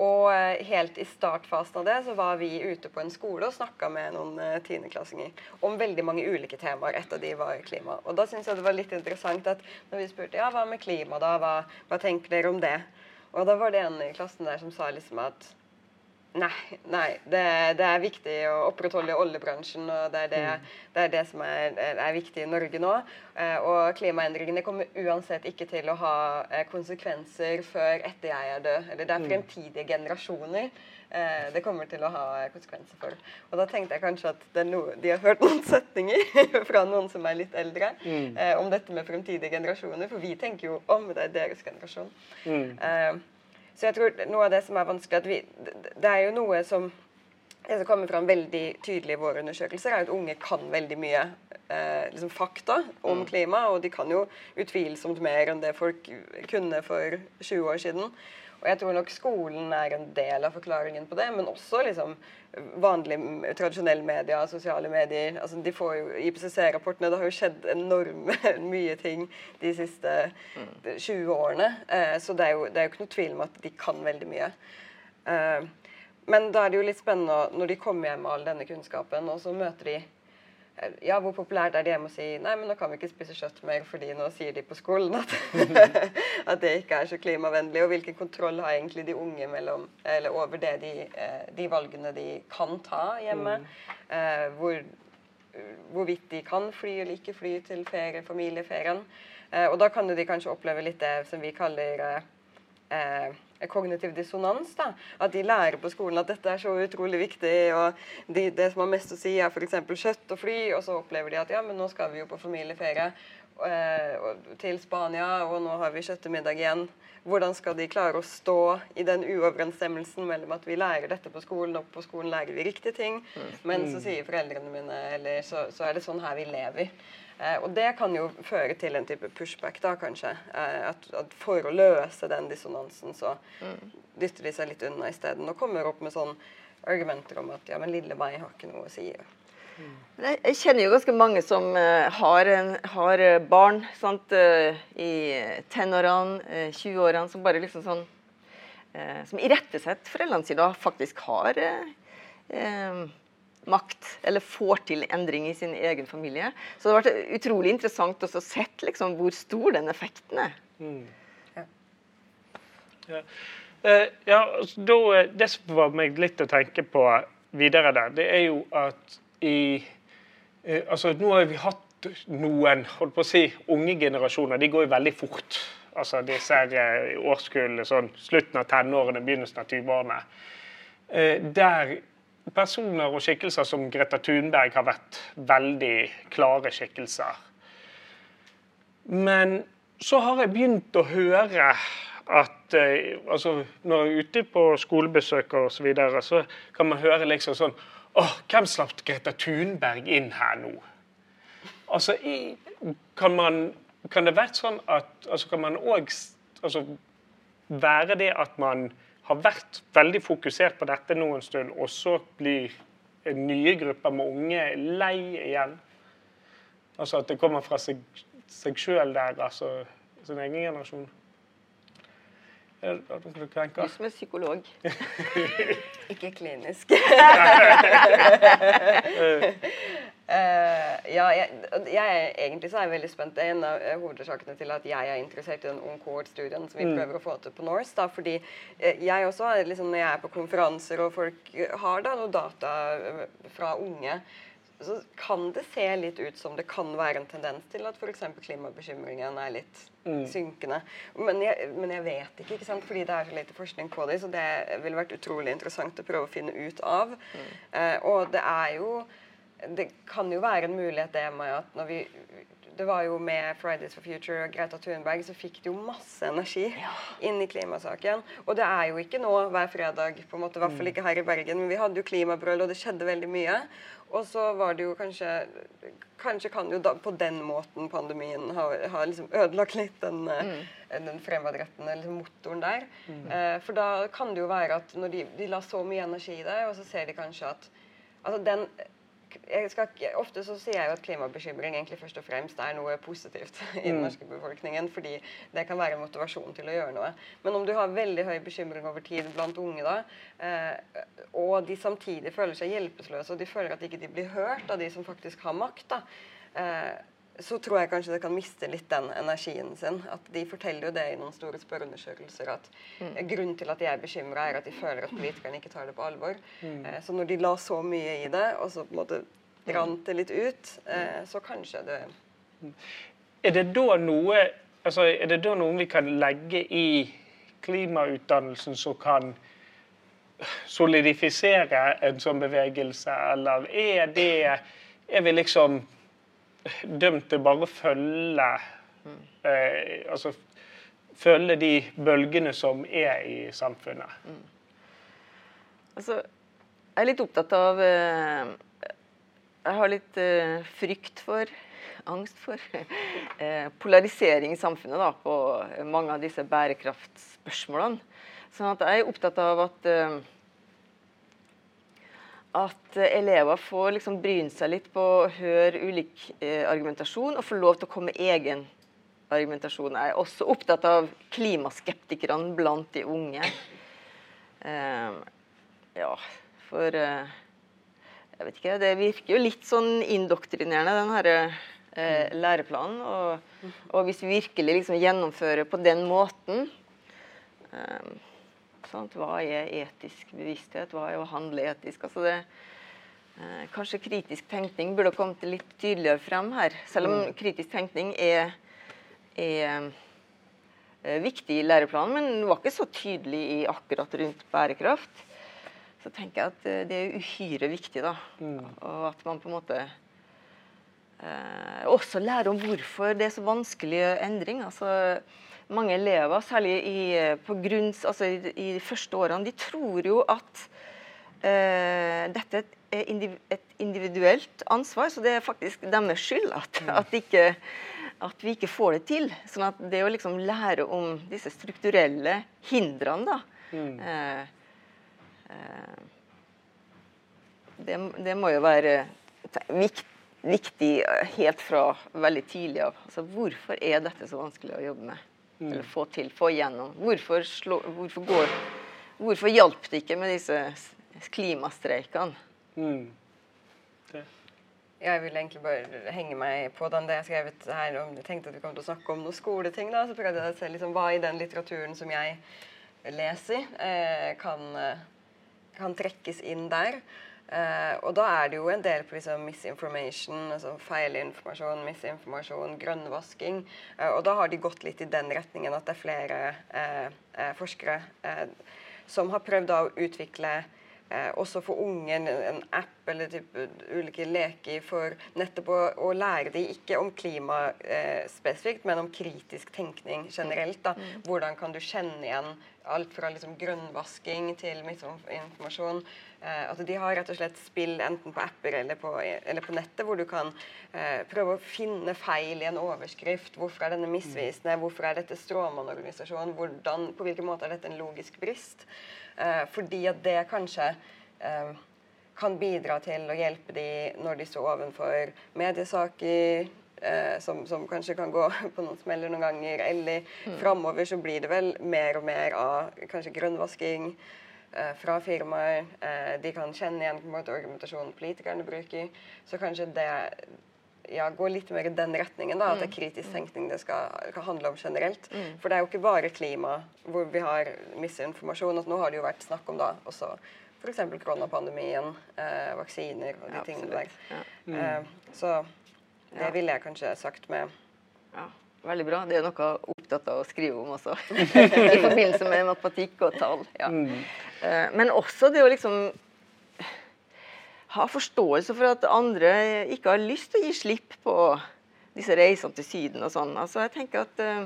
S2: Og helt i startfasen av det så var vi ute på en skole og snakka med noen tiendeklassinger om veldig mange ulike temaer. Et av de var klima. Og da syns jeg det var litt interessant at når vi spurte ja, hva med klima, da, hva, hva tenker dere om det? Og da var det en i klassen der som sa liksom at Nei, nei det, det, er viktig å opprettholde oljebransjen. og Det er det, mm. det, er det som er, er, viktig i Norge nå. Eh, og klimaendringene kommer uansett ikke til å ha eh, konsekvenser før etter jeg er død. Eller det er mm. fremtidige generasjoner eh, det kommer til å ha konsekvenser for. Og da tenkte jeg kanskje at noe, de har hørt noen setninger fra noen som er litt eldre, mm. om dette med fremtidige generasjoner. For vi tenker jo om det er deres generasjon. Mm. Så jeg tror noe av det som er vanskelig at vi, Det er jo noe som det som kommer fram veldig tydelig i våre undersøkelser, er at unge kan veldig mye eh, liksom fakta om mm. klima. Og de kan jo utvilsomt mer enn det folk kunne for 20 år siden. Og jeg tror nok skolen er en del av forklaringen på det, men også liksom vanlig tradisjonell media, sosiale medier. altså de får jo IPCC-rapportene. Det har jo skjedd enorme mye ting de siste 20 årene. Eh, så det er, jo, det er jo ikke noe tvil om at de kan veldig mye. Eh, men da er det jo litt spennende når de kommer hjem med all denne kunnskapen, og så møter de ja, hvor populært er det hjemme å si nei, men nå kan vi ikke spise kjøtt mer fordi nå sier de på skolen at, at det ikke er så klimavennlig. Og hvilken kontroll har egentlig de unge mellom, over det de, eh, de, valgene de kan ta hjemme? Mm. Eh, hvor, hvorvidt de kan fly eller ikke fly til ferie, familieferien. Eh, og da kan de kanskje oppleve litt det som vi kaller eh, kognitiv dissonans. da, At de lærer på skolen at dette er så utrolig viktig, og de, det som har mest å si, er f.eks. kjøtt og fly, og så opplever de at ja, men nå skal vi jo på familieferie eh, til Spania, og nå har vi kjøttemiddag igjen. Hvordan skal de klare å stå i den uoverensstemmelsen mellom at vi lærer dette på skolen, og på skolen lærer vi riktige ting, men så sier foreldrene mine eller så, så er det sånn her vi lever. Eh, og det kan jo føre til en type pushback, da kanskje. Eh, at, at, for å løse den dissonansen, så mm. dytter de seg litt unna isteden. Og kommer opp med sånn argumenter om at ja, men lille meg har ikke noe å si.
S3: Mm. Jeg kjenner jo ganske mange som uh, har, en, har, barn sant, uh, i tenårene, uh, 20-årene, som bare liksom sånn Som irettesetter foreldrene sine og faktisk har makt, eller får til endring i sin egen familie. Så det har vært utrolig interessant å se liksom, hvor stor den effekten er. Mm. Ja.
S1: Ja. Uh, ja, altså, da, eh, det som var meg litt å tenke på videre der, det er jo at i uh, altså Nå har vi hatt noen holdt på å si, unge generasjoner. De går jo veldig fort. Altså disse uh, årskullene sånn slutten av tenårene, begynnelsen av 20-årene. der personer og skikkelser som Greta Thunberg har vært veldig klare skikkelser. Men så har jeg begynt å høre at eh, altså, Når jeg er ute på skolebesøk og så, videre, så kan man høre liksom sånn Åh, hvem slapp Greta Thunberg inn her nå? Altså, i, kan, man, kan det være sånn at altså, Kan man òg altså, være det at man har vært veldig fokusert på dette nå en stund, og så blir nye grupper med unge lei igjen. Altså at det kommer fra seg, seg sjøl der, altså sin egen generasjon.
S3: Du som er psykolog.
S2: Ikke klinisk. Uh, ja, jeg, jeg, egentlig så er jeg veldig spent. Det er en av uh, hovedårsakene til at jeg er interessert i den Ung Cohort-studien som vi mm. prøver å få til på Norse. Da, fordi uh, jeg også, liksom, når jeg er på konferanser og folk har da noe data fra unge, så kan det se litt ut som det kan være en tendens til at f.eks. klimabekymringen er litt mm. synkende. Men jeg, men jeg, vet ikke, ikke sant? fordi det er så lite forskning på det. Så det ville vært utrolig interessant å prøve å finne ut av. Mm. og det er jo det kan jo være en mulighet det med at når vi det var jo med Fridays for Future og Greta Thunberg, så fikk det jo masse energi ja. inn i klimasaken. Og det er jo ikke nå hver fredag, på en måte, i hvert fall mm. ikke her i Bergen. Men vi hadde jo klimabrøl, og det skjedde veldig mye. Og så var det jo kanskje Kanskje kan jo da på den måten pandemien ha, ha liksom ødelagt litt den, mm. den fremadrettende liksom motoren der. Mm. Eh, for da kan det jo være at når de, de la så mye energi i det, og så ser de kanskje at altså den ikke, ofte så sier jeg jo at klimabekymring egentlig først og fremst er noe positivt i den mm. norske befolkningen, fordi det kan være motivasjon til å gjøre noe. Men om du har veldig høy bekymring over tid blant unge, da, eh, og de samtidig føler seg hjelpeløse, og de føler at de ikke blir hørt av de som faktisk har makt, da, eh, så tror jeg kanskje det kan miste litt den energien sin. At De forteller jo det i noen store spørreundersøkelser at mm. grunnen til at de er bekymra, er at de føler at politikerne ikke tar det på alvor. Mm. Eh, så når de la så mye i det, og så på en måte rant det litt ut, eh, så kanskje det
S1: Er det da noe altså er det da noe vi kan legge i klimautdannelsen som kan solidifisere en sånn bevegelse, eller er det er vi liksom dømt til bare følge mm. eh, altså følge de bølgene som er i samfunnet. Mm.
S3: Altså, jeg er litt opptatt av eh, Jeg har litt eh, frykt for, angst for, eh, polarisering i samfunnet da, på mange av disse bærekraftspørsmålene. Sånn at jeg er opptatt av at eh, at elever får liksom bryne seg litt på å høre ulik eh, argumentasjon og få lov til å komme med egen argumentasjon. Jeg er også opptatt av klimaskeptikerne blant de unge. Eh, ja, for eh, Jeg vet ikke, det virker jo litt sånn indoktrinerende, den herre eh, læreplanen. Og, og, hvis vi virkelig liksom gjennomfører på den måten eh, Sant? Hva er etisk bevissthet? Hva er å handle etisk? Altså det, eh, kanskje kritisk tenkning burde kommet litt tydeligere frem her. Selv om mm. kritisk tenkning er, er, er viktig i læreplanen, men var ikke så tydelig i akkurat rundt bærekraft. Så tenker jeg at eh, det er uhyre viktig, da. Mm. Og at man på en måte eh, også lærer om hvorfor det er så vanskelig endring. altså mange elever, særlig i, på grunns, altså i, i, de første årene, de tror jo at eh, dette er et individuelt ansvar, så det er faktisk deres skyld at, mm. at, ikke, at, vi ikke får det til. Sånn at det å liksom lære om disse strukturelle hindrene, da mm. eh, eh, det, det, må jo være viktig viktig helt fra veldig tidlig av. Altså, hvorfor er dette så vanskelig å jobbe med? Mm. Eller få til, få igjennom. Hvorfor, slå, hvorfor, går, hvorfor hjalp det ikke med disse klimastreikene? Mm.
S2: Jeg vil egentlig bare henge meg på den det jeg skrevet her. Om, jeg tenkte at vi kom til å snakke om noen skoleting. da, Så prøvde jeg å se liksom, hva i den litteraturen som jeg leser, eh, kan, kan trekkes inn der. Uh, og da er det jo en del på liksom misinformation, altså feilinformasjon, misinformasjon, grønnvasking. Uh, og da har de gått litt i den retningen at det er flere uh, forskere som har prøvd å utvikle også for unge en, en app eller type, ulike leker for nettopp å, å lære dem ikke om klima spesifikt, men om kritisk tenkning generelt. da. Mm. Hvordan kan du kjenne igjen alt fra liksom grønnvasking til misinformasjon. Eh, at de har rett og slett spill enten på apper eller på, eller på nettet, hvor du kan eh, prøve å finne feil i en overskrift. Hvorfor er denne misvisende? Hvorfor er dette stråmannorganisasjon? Hvordan, på hvilken måte er dette en logisk brist? Eh, fordi at det kanskje eh, kan bidra til å hjelpe de når de står ovenfor mediesaker, eh, som, som, kanskje kan gå på noen smeller noen ganger. Eller mm. framover så blir det vel mer og mer av kanskje grønnvasking. eh, fra firmaer. Eh, de kan kjenne igjen på en måte argumentasjonen politikerne bruker. Så kanskje det ja, går litt mer i den retningen. da, At det er kritisk tenkning det skal, skal handle om generelt. For det er jo ikke bare klima hvor vi har misinformasjon. at Nå har det jo vært snakk om da også f.eks. koronapandemien, eh, vaksiner og de
S3: Ja,
S2: tingene der.
S3: Ja. Mm.
S2: Eh, så det
S3: Ja.
S2: ville jeg kanskje sagt med
S3: Ja, veldig bra. Det er noe opptatt av å skrive om også. I forbindelse med matematikk og tall. Ja. Eh, Men også det å liksom ha forståelse for at andre ikke har lyst til å gi slipp på disse reisene til Syden og sånn. Altså, jeg tenker at eh,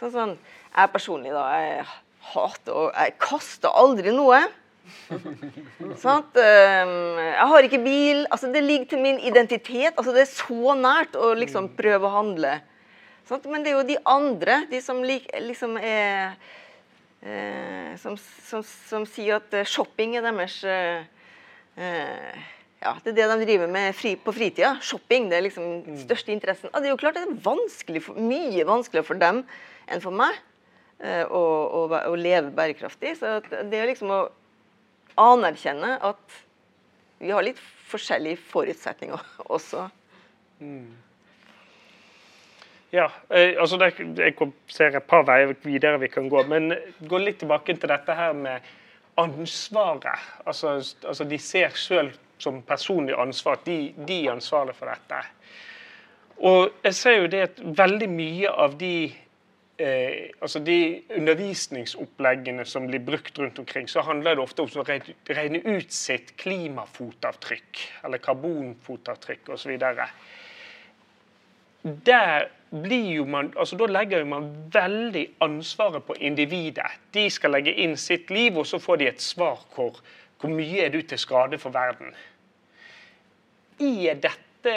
S3: sånn, sånn, Jeg personlig, da, jeg hater og Jeg kaster aldri noe. Ehm, Jeg har ikke bil. altså Det ligger til min identitet. altså Det er så nært å liksom prøve å handle. Sant? Men det er jo de andre, de som lik, liksom er eh, som, som, som sier at eh, shopping er deres eh, ja, Det er det de driver med fri, på fritida. Shopping. Det er liksom den største interessen. Og det er jo klart det er vanskelig for, mye vanskeligere for dem enn for meg eh, å, å, å leve bærekraftig. Så det er liksom å anerkjenne at vi har litt forskjellige forutsetninger også.
S1: Ja, eh, altså det, Jeg ser et par veier videre vi kan gå, men gå litt tilbake til dette her med ansvaret. Altså, altså De ser sjøl som personlig ansvar at de, de er ansvarlige for dette. Og jeg ser jo det at veldig mye av de eh, altså de undervisningsoppleggene som blir brukt rundt omkring, så handler det ofte om å regne ut sitt klimafotavtrykk, eller karbonfotavtrykk osv der blir jo man, altså Da legger jo man veldig ansvaret på individet. De skal legge inn sitt liv, og så får de et svar hvor, hvor mye er du til skade for verden. Er dette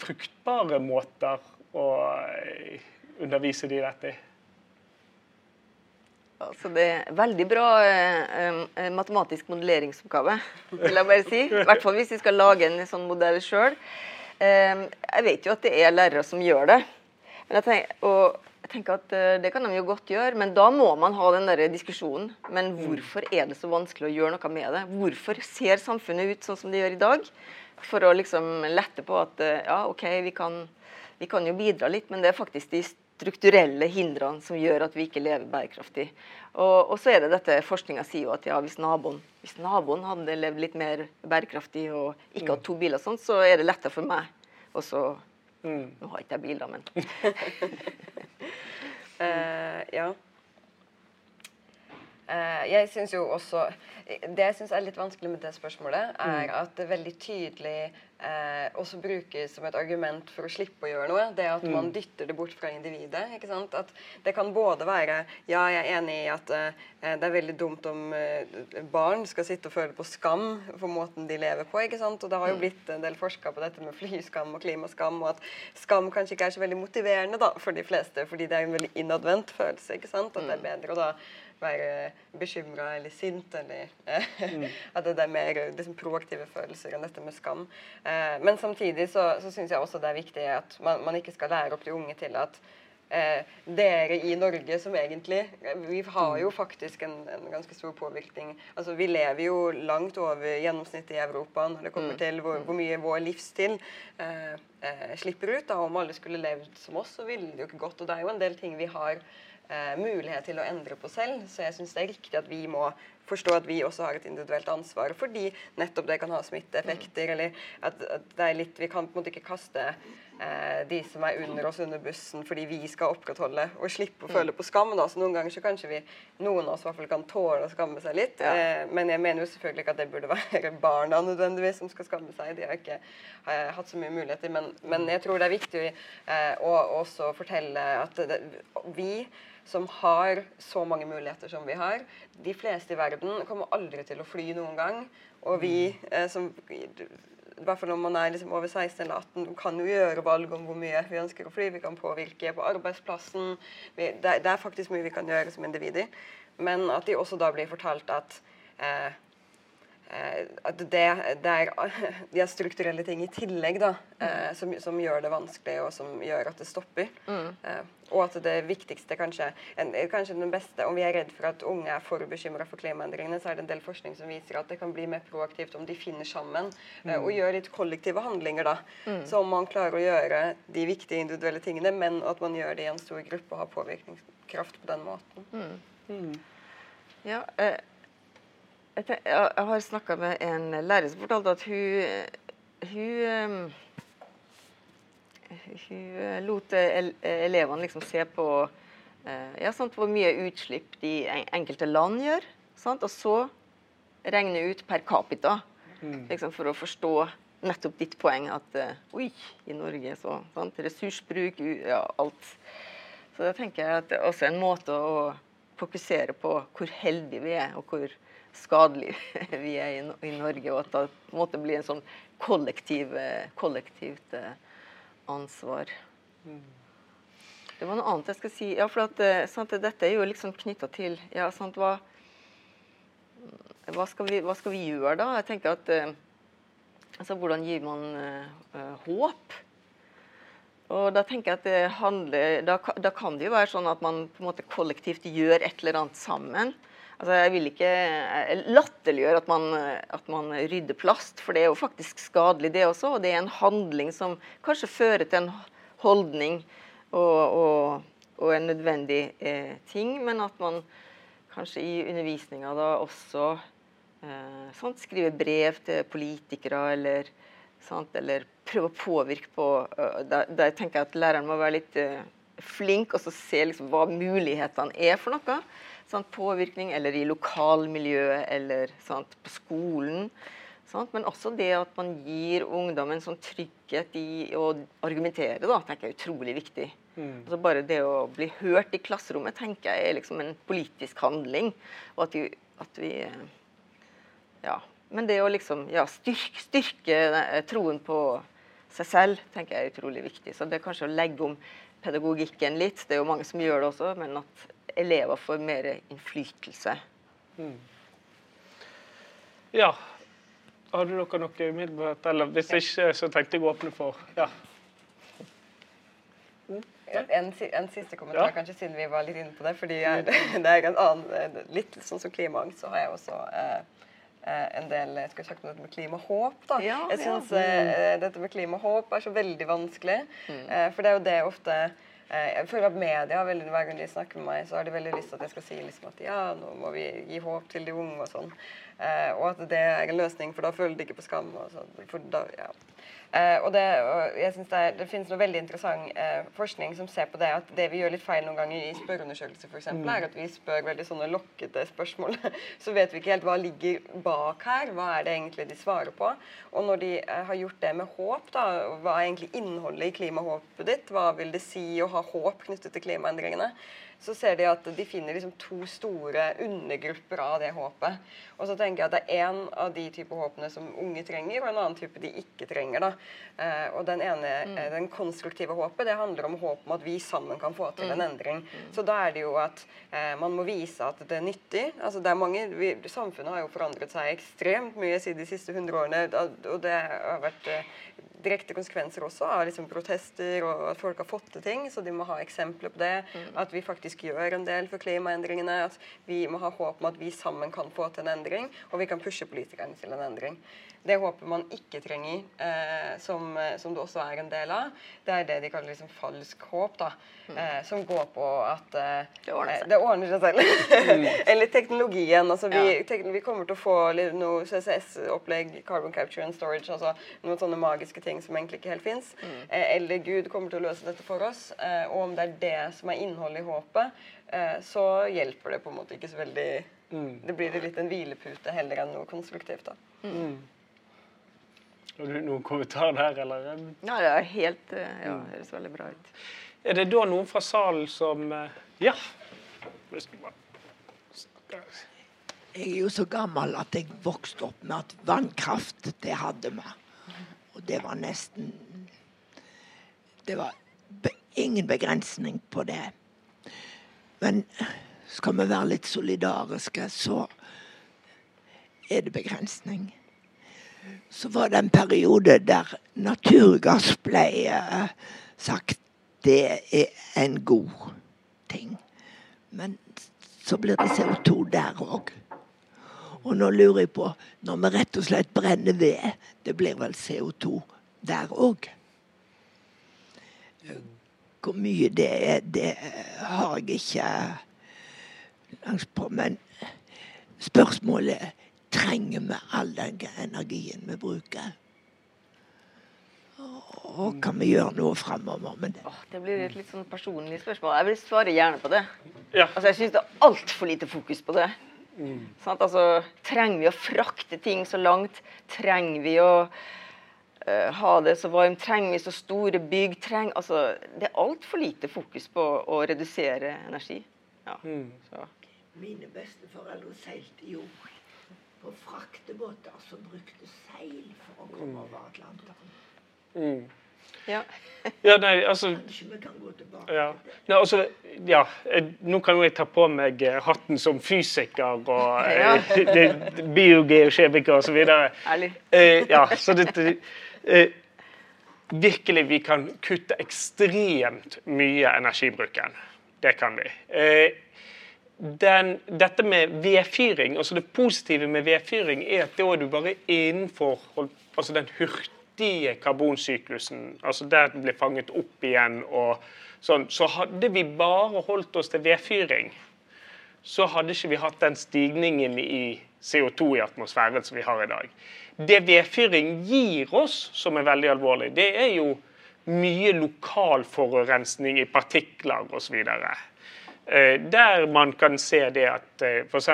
S1: fruktbare måter å eh, undervise de dette i?
S3: Altså det er veldig bra eh, eh, matematisk modelleringsoppgave, vil jeg bare si. I hvert fall hvis vi skal lage en sånn modell sjøl. Eh, jeg vet jo at det er lærere som gjør det. Men jeg tenker, og jeg tenker at eh, Det kan de jo godt gjøre, men da må man ha den der diskusjonen. Men hvorfor er det så vanskelig å gjøre noe med det? Hvorfor ser samfunnet ut sånn som det gjør i dag? For å liksom lette på at eh, ja, OK, vi kan, vi kan jo bidra litt, men det er faktisk de strukturelle hindrene som gjør at vi ikke lever bærekraftig. Og, og så er det dette, Forskninga sier jo at ja, hvis naboen, hvis naboen hadde levd litt mer bærekraftig og ikke hatt to biler, og sånt, så er det lettere for meg. Og så Nå har ikke jeg bil, da, men
S2: uh, ja. Eh, jeg syns jo også Det jeg syns er litt vanskelig med det spørsmålet, er at det veldig tydelig eh, også brukes som et argument for å slippe å gjøre noe. Det at man dytter det bort fra individet. ikke sant? At det kan både være Ja, jeg er enig i at eh, det er veldig dumt om eh, barn skal sitte og føle på skam for måten de lever på. ikke sant? Og det har jo blitt en del forska på dette med flyskam og klimaskam, og at skam kanskje ikke er så veldig motiverende da, for de fleste, fordi det er en veldig innadvendt følelse. ikke sant? At det er bedre å da være bekymra eller sint, eller mm. at det er mer liksom, proaktive følelser enn dette med skam. Eh, men samtidig så, så syns jeg også det er viktig at man, man ikke skal lære opp de unge til at eh, dere i Norge som egentlig Vi har jo faktisk en, en ganske stor påvirkning. Altså Vi lever jo langt over gjennomsnittet i Europa når det kommer til hvor, hvor mye vår livsstil eh, eh, slipper ut. da, Om alle skulle levd som oss, så ville det jo ikke gått. Og det er jo en del ting vi har eh, mulighet til å endre på selv. Så jeg syns det er riktig at vi må forstå at vi også har et individuelt ansvar, fordi nettopp det kan ha smitteeffekter. eller at, at det er litt, Vi kan på en måte ikke kaste eh, de som er under oss under bussen fordi vi skal opprettholde og slippe å føle på skam. Da. Så noen ganger så kanskje vi, noen av oss i hvert fall kan tåle å skamme seg litt.
S3: Ja.
S2: Eh, men jeg mener jo selvfølgelig ikke at det burde være barna nødvendigvis som skal skamme seg. De har ikke eh, hatt så mye muligheter. Men, men jeg tror det er viktig eh, å også fortelle at det, vi som har så mange muligheter som vi har. De fleste i verden kommer aldri til å fly noen gang. Og vi eh, som i hvert fall når man er liksom over 16 eller 18, kan jo gjøre valg om hvor mye vi ønsker å fly. Vi kan påvirke på arbeidsplassen. Vi, det, det er faktisk mye vi kan gjøre som individer. Men at de også da blir fortalt at Eh, at det, det, er de er strukturelle ting i tillegg da, mm. som, som, gjør det vanskelig, og som gjør at det stopper. Mm. Eh, og at det viktigste, kanskje, en, kanskje den beste Om vi er redd for at unge er for bekymra for klimaendringene, så er det en del forskning som viser at det kan bli mer proaktivt om de finner sammen eh, mm. og gjør litt kollektive handlinger. da, mm. Så om man klarer å gjøre de viktige individuelle tingene, men at man gjør det i en stor gruppe og har påvirkningskraft på den måten. Mm. mm.
S3: Ja, eh jeg, har snakka med en lærer som fortalte at hun, hun, hun lot elevene liksom se på eh, ja, sant, hvor mye utslipp de enkelte land gjør. Sant, og så regne ut per capita, mm. liksom, for å forstå nettopp ditt poeng at uh, Oi, i Norge så sant, Ressursbruk, ja, alt. Så da tenker jeg at det er også en måte å fokusere på hvor heldige vi er, og hvor skadelig vi er i, i, Norge, og at det på en måte blir en sånn kollektiv, eh, kollektivt eh, ansvar. Mm. Det var noe annet jeg skal si. Ja, for at, eh, sant, Dette er jo liksom knytta til ja, sant, hva, hva, skal vi, hva, skal vi, gjøre da? Jeg tenker at altså, Hvordan gir man uh, håp? Og Da tenker jeg at det handler, da, da, kan det jo være sånn at man på en måte kollektivt gjør et eller annet sammen. Altså, jeg vil ikke latterliggjøre at, at man rydder plast, for det er jo faktisk skadelig, det også. Og det er en handling som kanskje fører til en holdning og, og, og en nødvendig eh, ting, men at man kanskje i undervisninga da også eh, sant, skriver brev til politikere eller, sant, eller prøver å påvirke på uh, der, der, tenker jeg at læreren må være litt uh, flink og så se liksom, hva mulighetene er for noe sant, påvirkning, eller i lokalmiljøet, eller sant, på skolen. Sant? Men også det at man gir ungdommen sånn trygghet i å argumentere, da, tenker jeg er utrolig viktig. Mm. Altså bare det å bli hørt i klasserommet tenker jeg er liksom en politisk handling. Og at vi, at vi Ja. Men det å liksom ja, styrke, styrke troen på seg selv tenker jeg er utrolig viktig. Så det er kanskje å legge om pedagogikken litt. Det er jo mange som gjør det også, men at elever får mer innflytelse. Mm.
S1: Ja. Har dere noe umiddelbart? Eller hvis ikke, så tenkte jeg å åpne for ja.
S2: Mm. En, en, siste kommentar, ja. kanskje siden vi var litt inne på det. fordi jeg, det er en annen, Litt sånn som klimaangst, så har jeg også eh en del jeg skulle sagt noe med klimahåp. da. Ja, jeg syns ja. eh, dette med klimahåp er så veldig vanskelig. Mm. Eh, for det er jo det ofte Eh, jeg føler at media veldig, Hver gang de snakker med meg, så har de veldig lyst til at jeg skal si liksom at ja, nå må vi gi håp til de unge og sånn. Eh, og at det er en løsning, for da føler de ikke på skam. Og så, for da, ja. eh, og det, og jeg synes det, er, det, finnes noe veldig interessant eh, forskning som ser på det at det vi gjør litt feil noen ganger i spørreundersøkelser, f.eks., mm. er at vi spør veldig sånne lokkete spørsmål. så vet vi ikke helt hva ligger bak her. Hva er det egentlig de svarer på? Og når de uh, har gjort det med håp, da, hva er egentlig innholdet i klimahåpet ditt? Hva vil det si å ha håp knyttet til klimaendringene? Så ser de at de finner liksom to store undergrupper av det håpet. Og så tenker jeg at det er én av de type håpene som unge trenger, og en annen type de ikke trenger. da. Eh, og den ene, mm. eh, den konstruktive håpet, det handler om håp om at vi sammen kan få til en mm. endring. Mm. Så da er det jo at eh, man må vise at det er nyttig. Altså det er mange, vi, Samfunnet har jo forandret seg ekstremt mye siden de siste 100 årene, og det har vært eh, direkte konsekvenser også av liksom protester og at folk har fått til ting. Så de må ha eksempler på det. Mm. At vi faktisk gjør en del for klimaendringene. At vi må ha håp om at vi sammen kan få til en endring, og vi kan pushe politikerne til en endring. Det håpet man ikke trenger, eh, som, som, det også er en del av, det er det de kaller liksom falsk håp. da, mm. eh, Som går på at eh, det, ordner det, ordner seg selv. Mm. Eller teknologien. altså vi, ja. tek, vi, kommer til å få noe CCS-opplegg, carbon capture and storage, altså noen sånne magiske ting som egentlig ikke helt fins. Mm. Eh, eller Gud kommer til å løse dette for oss. Eh, og om det er det som er innholdet i håpet, eh, så hjelper det på en måte ikke så veldig mm. Det blir litt en hvilepute heller enn noe konstruktivt. da. Mm.
S1: Har du noen kommentar der, eller?
S3: Ja, det er helt eh, Ja, det høres veldig bra ut.
S1: Er det da noen fra salen som eh, Ja?
S4: Jeg er jo så gammel at jeg vokste opp med at vannkraft, det hadde vi. Og det var nesten Det var ingen begrensning på det. Men skal vi være litt solidariske, så er det begrensning. Så var det en periode der naturgass ble uh, sagt det er en god ting. Men så blir det CO2 der òg. Og nå lurer jeg på, når vi rett og slett brenner ved, det blir vel CO2 der òg? Hvor mye det er, det har jeg ikke langs på. Men spørsmålet trenger vi all den energien vi bruker? Og kan vi gjøre noe framover med det?
S3: Åh, det blir et litt sånn personlig spørsmål. Jeg vil svare gjerne på det.
S1: Ja.
S3: Altså, jeg syns det er altfor lite fokus på det. Sant? Altså, trenger vi å frakte ting så langt? Trenger vi å eh, ha det så varmt? Trenger vi så store bygg? Treng, altså, det er altfor lite fokus på å redusere energi. Ja. Så.
S4: Mine besteforeldre seilte jo på fraktebåter som brukte seil for å komme over Atlanteren.
S1: Mm.
S3: Ja.
S1: Ja, nei, altså
S4: Kanskje vi kan gå tilbake
S1: Ja. Nei, altså, ja. eh, Nå kan jo jeg ta på meg eh, hatten som fysiker og
S3: Ja.
S1: eh, biogeokjemiker osv.
S3: Ærlig.
S1: Eh, ja, så dette eh, Virkelig, vi kan kutte ekstremt mye energibruken. Det kan vi. Eh, den, dette med vedfyring, altså det positive med vedfyring, er at da er du bare innenfor altså den hurtige karbonsyklusen. altså Der den blir fanget opp igjen. og sånn, Så hadde vi bare holdt oss til vedfyring, så hadde ikke vi hatt den stigningen i CO2 i atmosfæren som vi har i dag. Det vedfyring gir oss, som er veldig alvorlig, det er jo mye lokal forurensning i partikler osv. Eh, Der man kan se det at eh, f.eks.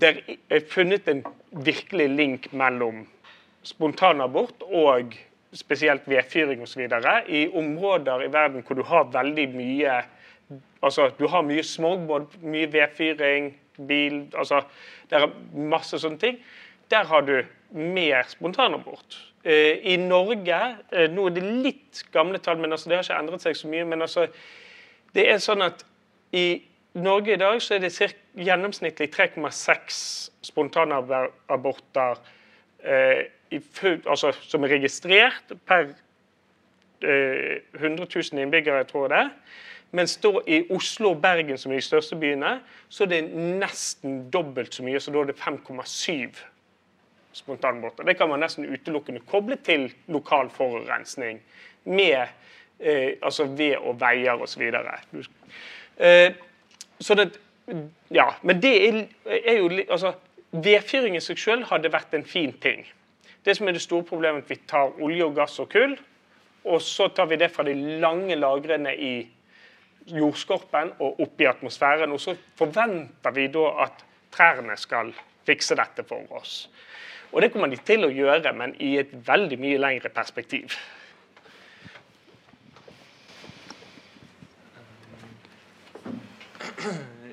S1: det er funnet en virkelig link mellom spontanabort og spesielt vedfyring osv. i områder i verden hvor du har veldig mye Altså, du har mye smog, både mye vedfyring, bil altså, Det er masse sånne ting. Der har du mer spontanabort. Eh, I Norge Nå er det litt gamle tall, men altså, det har ikke endret seg så mye. men altså det er sånn at i Norge i dag så er det cirka, gjennomsnittlig 3,6 spontanaborter eh, altså, som er registrert per eh, 100 000 innbyggere, tror jeg det. er. Mens da i Oslo og Bergen, som er de største byene, så er det nesten dobbelt så mye. Så da er det 5,7 spontanbåter. Det kan man nesten utelukkende koble til lokal forurensning med eh, altså ved og veier osv. Eh, så det, ja, men det er, er jo altså, Vedfyring i seg selv hadde vært en fin ting. Det som er det store problemet, er at vi tar olje og gass og kull, og så tar vi det fra de lange lagrene i jordskorpen og opp i atmosfæren. Og så forventer vi da at trærne skal fikse dette for oss. Og det kommer de til å gjøre, men i et veldig mye lengre perspektiv.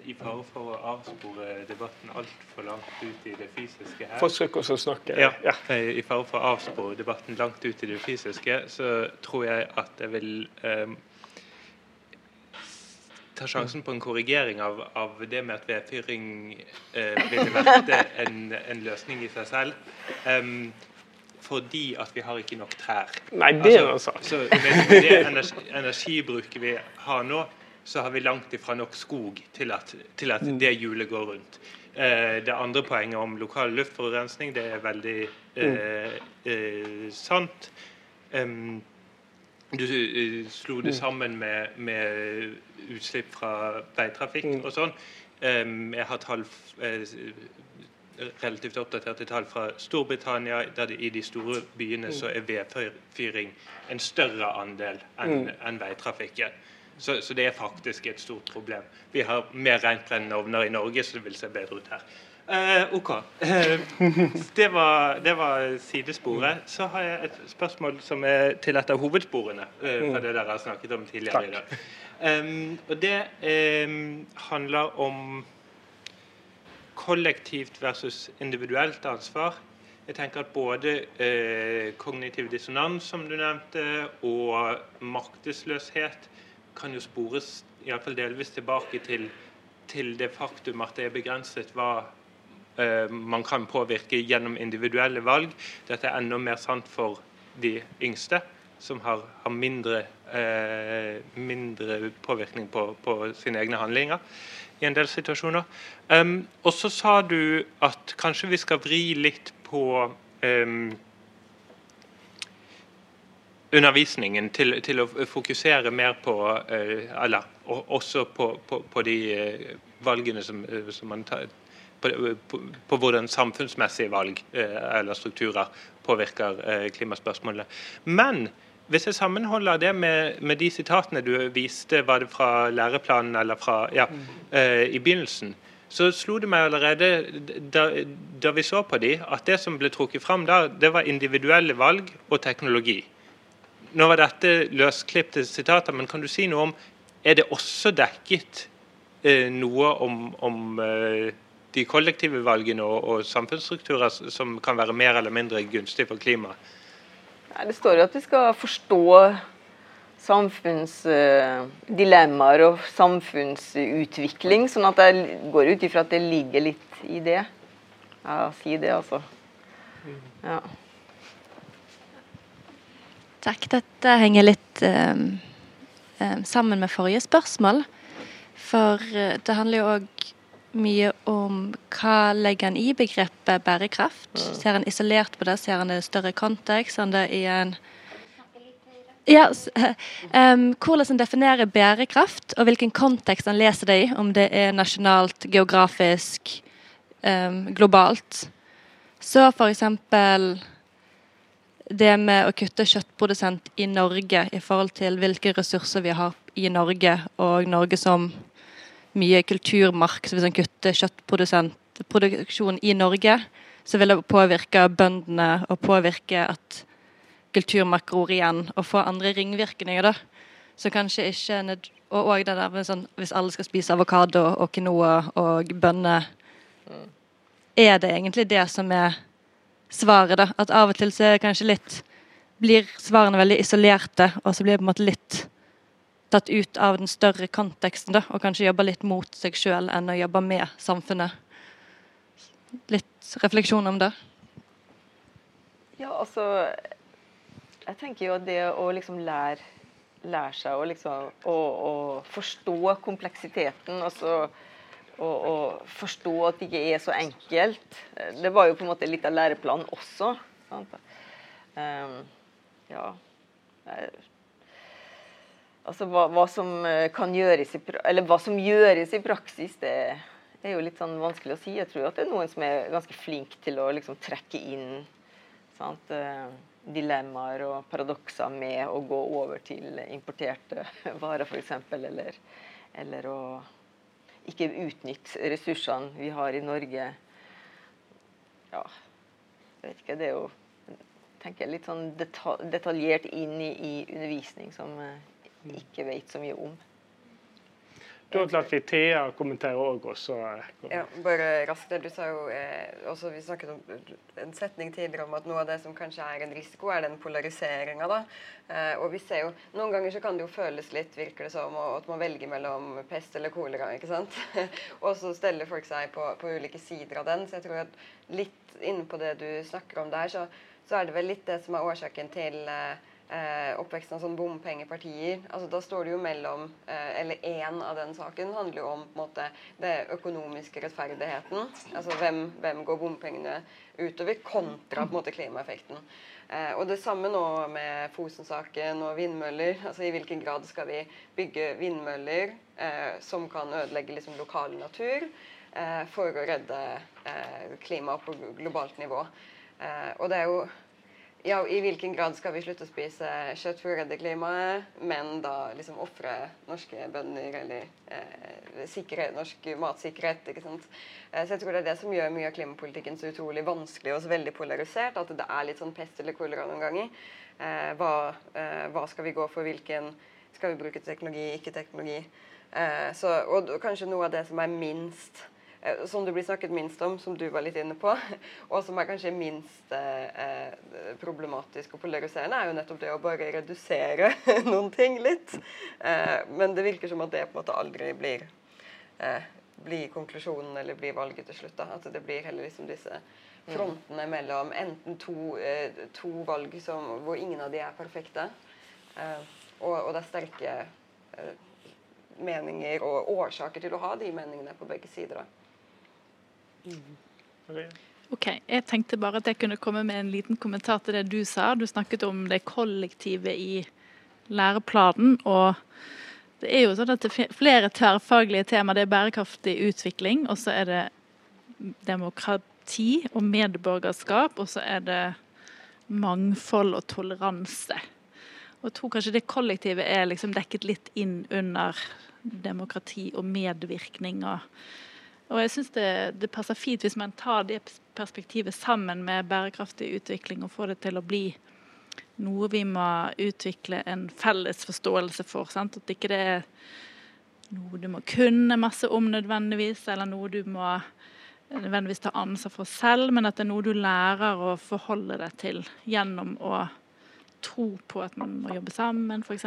S5: I fare for å avspore debatten altfor langt ut i det fysiske her.
S1: Forsøk å snakke.
S5: Ja,
S1: Ja.
S5: eh, I fare for å avspore debatten langt ut i det fysiske, så tror jeg at jeg vil eh, ta sjansen på en korrigering av, av det med at vedfyring eh, ville vært en, en løsning i seg selv. Um, fordi at vi har ikke nok trær.
S1: Nei, det er noe
S5: Altså,
S1: sant.
S5: så med, med det energi, energibruket vi har nå, så har vi langt ifra nok skog til at, til at det hjulet går rundt. Eh, det andre poenget om lokal luftforurensning, det er veldig eh, eh, sant. Um, du eh, slo det sammen med, med utslipp fra veitrafikk og sånn. Um, jeg har tall eh, relativt oppdaterte tall fra Storbritannia, der det i de store byene så er vedfyring en større andel enn enn veitrafikken. Så, så det er faktisk et stort problem. Vi har mer rentbrennende ovner i Norge, så det vil se bedre ut her. Eh, OK. Eh, det, var, det var sidesporet. Så har jeg et spørsmål som er til et av hovedsporene eh, fra det dere har snakket om tidligere i dag. Em, og det em, handler om kollektivt versus individuelt ansvar. Jeg tenker at både eh, kognitiv dissonans, som du nevnte, og maktesløshet kan jo spores i fall delvis tilbake til, til det faktum at det er begrenset hva eh, man kan påvirke gjennom individuelle valg. Dette er enda mer sant for de yngste, som har, har mindre, eh, mindre, påvirkning på, på, sine egne handlinger i en del situasjoner. Um, og så sa du at kanskje vi skal vri litt på um, undervisningen til, til, å fokusere mer på uh, Eller også på, på, på de uh, valgene som, uh, som man tar på, på, hvordan samfunnsmessige valg eller strukturer påvirker klimaspørsmålene. Men hvis jeg sammenholder det med, med, de sitatene du viste, var det fra læreplanen eller fra ja, uh, i begynnelsen, så slo det meg allerede da, da, vi så på de, at det som ble trukket fram da, det var individuelle valg og teknologi. Nå var dette løsklipte sitater, men kan du si noe om Er det også dekket eh, noe om, om eh, de kollektive valgene og, og samfunnsstrukturer som kan være mer eller mindre gunstige for klimaet?
S3: Det står jo at vi skal forstå samfunnsdilemmaer og samfunnsutvikling. sånn at jeg går ut ifra at det ligger litt i det. Ja, si det, altså. Ja.
S6: Takk. Dette henger litt um, sammen med forrige spørsmål. For uh, det handler jo òg mye om hva legger han i begrepet bærekraft. Ser han isolert på det? Ser han det i større kontekst? Ser det i en ja, um, Hvordan han definerer bærekraft, og hvilken kontekst han leser det i. Om det er nasjonalt, geografisk, um, globalt. Så f.eks. det med å kutte kjøttprodusent i Norge i forhold til hvilke ressurser vi har i Norge, og Norge som mye kulturmark, så hvis en kutter kjøttproduksjon i Norge, så vil det påvirke bøndene og påvirke at kulturmark gror igjen, og få andre ringvirkninger. da. Så kanskje ikke Og òg det der med sånn hvis alle skal spise avokado og quinoa og bønner Er det egentlig det som er svaret, da? At av og til så er det kanskje litt Blir svarene veldig isolerte, og så blir det på en måte litt tatt ut av den større konteksten, da, og kanskje jobbe litt mot seg sjøl enn å jobbe med samfunnet. Litt refleksjon om det?
S3: Ja, altså Jeg tenker jo at det å liksom lære, lære seg å liksom å, å forstå kompleksiteten, altså og, forstå at det ikke er så enkelt. Det var jo på en måte litt av læreplanen også. Um, ja. Altså hva, hva, som eh, kan gjøres i, eller hva som gjøres i praksis, det er jo litt sånn vanskelig å si. Jeg tror at det er noen som er ganske flink til å liksom trekke inn sant, eh, dilemmaer og paradokser med å gå over til importerte varer, f.eks. Eller, eller å ikke utnytte ressursene vi har i Norge. Ja, jeg vet ikke. Det er jo tenker litt sånn detaljert inn i, i undervisning som jeg ikke vet så mye om.
S1: Da lar vi Thea kommentere òg.
S2: Ja, bare raskt. Du sa jo eh, også, Vi snakket om en setning tidligere om at noe av det som kanskje er en risiko, er den polariseringa. Eh, og vi ser jo, Noen ganger så kan det jo føles litt virker det som, at man velger mellom pest eller kolera. ikke sant? og så steller folk seg på, på, ulike sider av den. Så jeg tror at litt inne på det du snakker om der, så, så er det vel litt det som er årsaken til eh, eh, oppveksten av sånn bompengepartier. Altså, da står det jo mellom eh, Eller én av den saken handler jo om på en måte, det økonomiske rettferdigheten. Altså hvem, hvem går bompengene utover, kontra på en måte klimaeffekten. Eh, og det samme nå med Fosen-saken og vindmøller. altså I hvilken grad skal vi bygge vindmøller eh, som kan ødelegge liksom, lokal natur eh, for å redde eh, klimaet på globalt nivå. og det er jo ja, i hvilken grad skal vi slutte å spise kjøtt for å redde klimaet, men da liksom ofre norske bønder eller eh, sikre norsk matsikkerhet? ikke sant? Eh, så jeg tror det er det som gjør mye av klimapolitikken så utrolig vanskelig og så veldig polarisert. At det er litt sånn pest eller kolera noen ganger. Eh, hva, eh, hva, skal vi gå for? Hvilken Skal vi bruke teknologi, ikke teknologi? Eh, så, og kanskje noe av det som er minst som det blir snakket minst om, som du var litt inne på, og som er kanskje minst eh, problematisk og polariserende, er jo nettopp det å bare redusere noen ting litt. Eh, men det virker som at det på en måte aldri blir eh, blir konklusjonen eller blir valget til slutt. da, At det blir heller liksom disse frontene mellom enten to, eh, to valg som, hvor ingen av de er perfekte, eh, og, og, det er sterke eh, meninger og årsaker til å ha de meningene på begge sider.
S1: Mm.
S7: Ok, Jeg tenkte bare at jeg kunne komme med en liten kommentar til det du sa. Du snakket om det kollektive i læreplanen. og det er jo sånn at det er flere tverrfaglige tema. Det er bærekraftig utvikling, og så er det demokrati og medborgerskap, og så er det mangfold og toleranse. Og jeg tror kanskje det kollektive er liksom dekket litt inn under demokrati og medvirkning. og og jeg syns det, det, passer fint hvis man tar det perspektivet sammen med bærekraftig utvikling og får det til å bli noe vi må utvikle en felles forståelse for. Sant? At ikke det er noe du må kunne masse om nødvendigvis, eller noe du må nødvendigvis ta ansvar for selv, men at det er noe du lærer å forholde deg til gjennom å tro på at man må jobbe sammen, f.eks.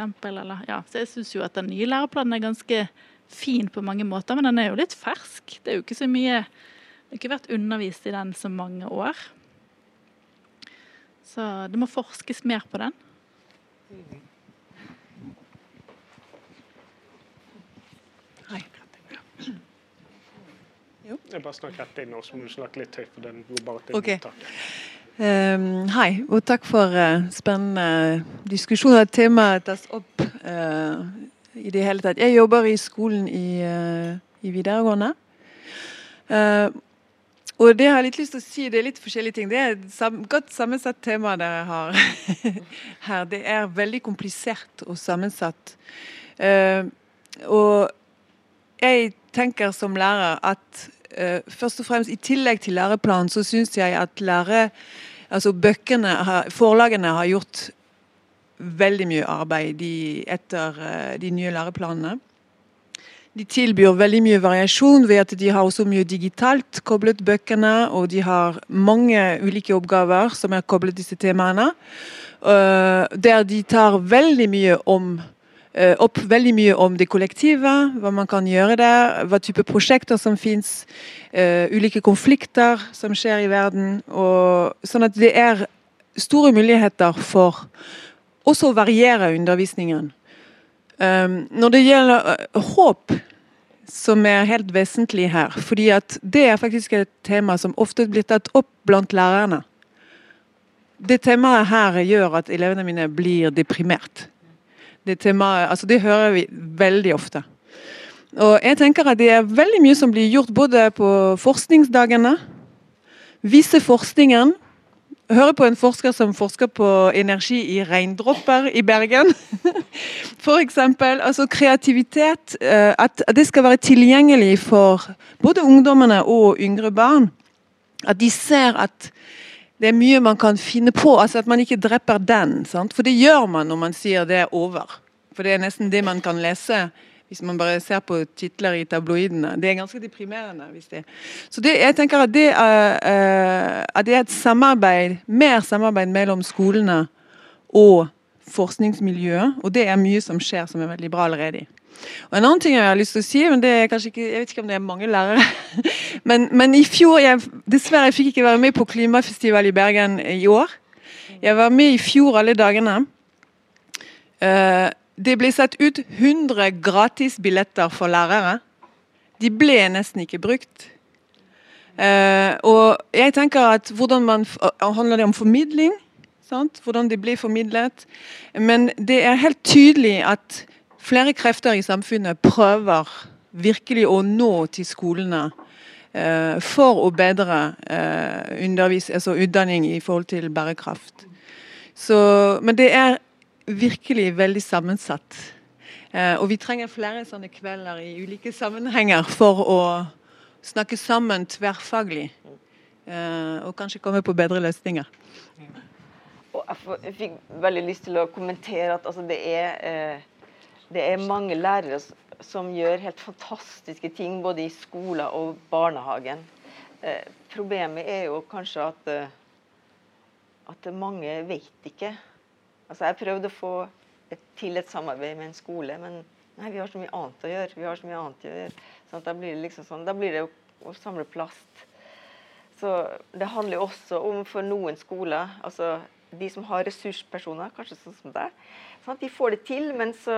S7: Ja. Så jeg syns jo at den nye læreplanen er ganske fin på mange måter, men den er jo litt fersk. Det er jo ikke så mye Det har ikke vært undervist i den så mange år. Så det må forskes mer på den.
S1: Hei. Jeg bare snakker rett inn, og så må du snakke litt høyt. for den går bare til okay.
S8: Um, hei, og takk for uh, spennende diskusjoner. Temaet tas opp uh, i det hele tatt. Jeg jobber i skolen i, uh, i videregående. Uh, og det jeg har litt lyst til å si, det er litt forskjellige ting. Det er et sam godt sammensatt tema dere har her. Det er veldig komplisert og sammensatt. Uh, og jeg tenker som lærer at først og fremst i tillegg til læreplanen, så syns jeg at lære, altså bøkene, forlagene har gjort veldig mye arbeid de, etter uh, de nye læreplanene. De tilbyr veldig mye variasjon ved at de har også mye digitalt koblet bøkene, og de har mange ulike oppgaver som er koblet disse temaene. Uh, der de tar veldig mye om uh, opp veldig mye om det kollektive, hva man kan gjøre der, hva type prosjekter som fins, ulike konflikter som skjer i verden. Og, sånn at det er store muligheter for også variere undervisningen. Um, når det gjelder uh, håp, som er helt vesentlig her, fordi at det er faktisk et tema som ofte blir tatt opp blant lærerne. Det temaet her gjør at elevene mine blir deprimert. Det, temaet, altså det hører vi veldig ofte. Og jeg tenker at Det er veldig mye som blir gjort både på forskningsdagene, vise forskningen hører på en forsker som forsker på energi i regndråper i Bergen. F.eks. Altså kreativitet. Eh, at det skal være tilgjengelig for både ungdommene og yngre barn. At de ser at det er mye man kan finne på. altså At man ikke dreper den. Sant? For det gjør man når man sier det er over. For det er nesten det man kan lese hvis man bare ser på titler i tabloidene. Det er ganske deprimerende. det Så det, jeg tenker at det, er, uh, at det er et samarbeid, mer samarbeid mellom skolene og forskningsmiljøet. Og det er mye som skjer som er veldig bra allerede. Og En annen ting jeg har lyst til å si, men det er kanskje ikke, jeg vet ikke om det er mange lærere Men, men i fjor jeg, Dessverre jeg fikk ikke være med på klimafestival i Bergen i år. Jeg var med i fjor alle dagene. Uh, det ble satt ut 100 gratisbilletter for lærere. De ble nesten ikke brukt. Uh, og jeg tenker at hvordan man Handler det om formidling? Sant? Hvordan det blir formidlet? Men det er helt tydelig at flere krefter i samfunnet prøver virkelig å nå til skolene uh, for å bedre uh, altså utdanning i forhold til bærekraft. Så, men det er virkelig veldig sammensatt. Eh, og vi trenger flere sånne kvelder i ulike sammenhenger for å snakke sammen tverrfaglig. Eh, og kanskje komme på bedre løsninger.
S3: Og jeg fikk veldig lyst til å kommentere at altså, det, er, eh, det er mange lærere som gjør helt fantastiske ting både i skolen og barnehagen. problemet er jo kanskje at, at mange vet ikke Altså, jeg prøvde å få et, til et samarbeid med en skole, men nei, vi har så mye annet å gjøre. vi har så mye annet å gjøre. Sant? Da blir det liksom sånn, da blir det å, å samle plast. Så det handler jo også om for noen skoler altså De som har ressurspersoner, kanskje sånn som deg, sant? de får det til, men så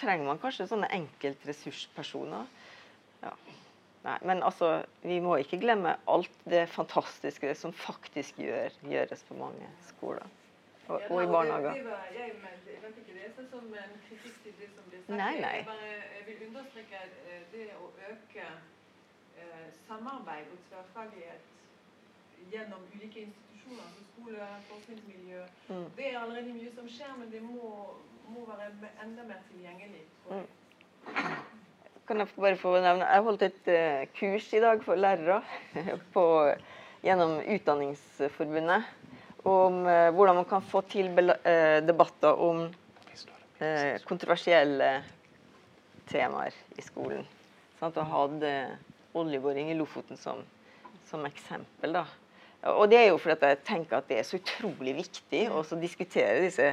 S3: trenger man kanskje sånne enkeltressurspersoner. Ja. Nei, men altså, vi må ikke glemme alt det fantastiske som faktisk gjør, gjøres på mange skoler. Og, og i barnehager.
S8: Jeg ikke det er som en kritikk til det som ble sagt.
S3: Nei, nei.
S8: Jeg, bare, jeg vil understreke eh, det å øke eh, samarbeid og tverrfaglighet gjennom ulike institusjoner, som skole, forskningsmiljø.
S3: Mm.
S8: Det er allerede mye som skjer, men det må, må være enda mer tilgjengelig. jeg.
S3: Kan jeg bare få nevne Jeg holdt et eh, kurs i dag for lærere på, gjennom Utdanningsforbundet om eh, hvordan man kan få til eh, debatter om eh, kontroversielle temaer i skolen. Sant? Og hadde oljeboring i Lofoten som, som eksempel. Da. Og det er jo fordi jeg tenker at det er så utrolig viktig å diskutere disse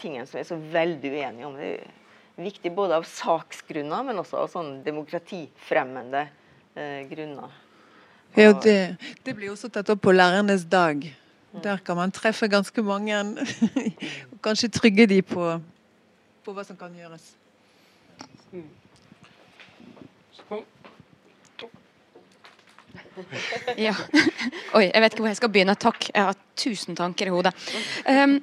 S3: tingene som vi er så veldig uenige om. Det er viktig både av saksgrunner, men også av sånn demokratifremmende eh, grunner.
S8: Ja, det, det blir også tatt opp på lærernes dag. Der kan man treffe ganske mange og kanskje trygge de på, på hva som kan gjøres.
S9: Ja. Oi, jeg vet ikke hvor jeg skal begynne. Takk. Jeg har tusen tanker i hodet. Um,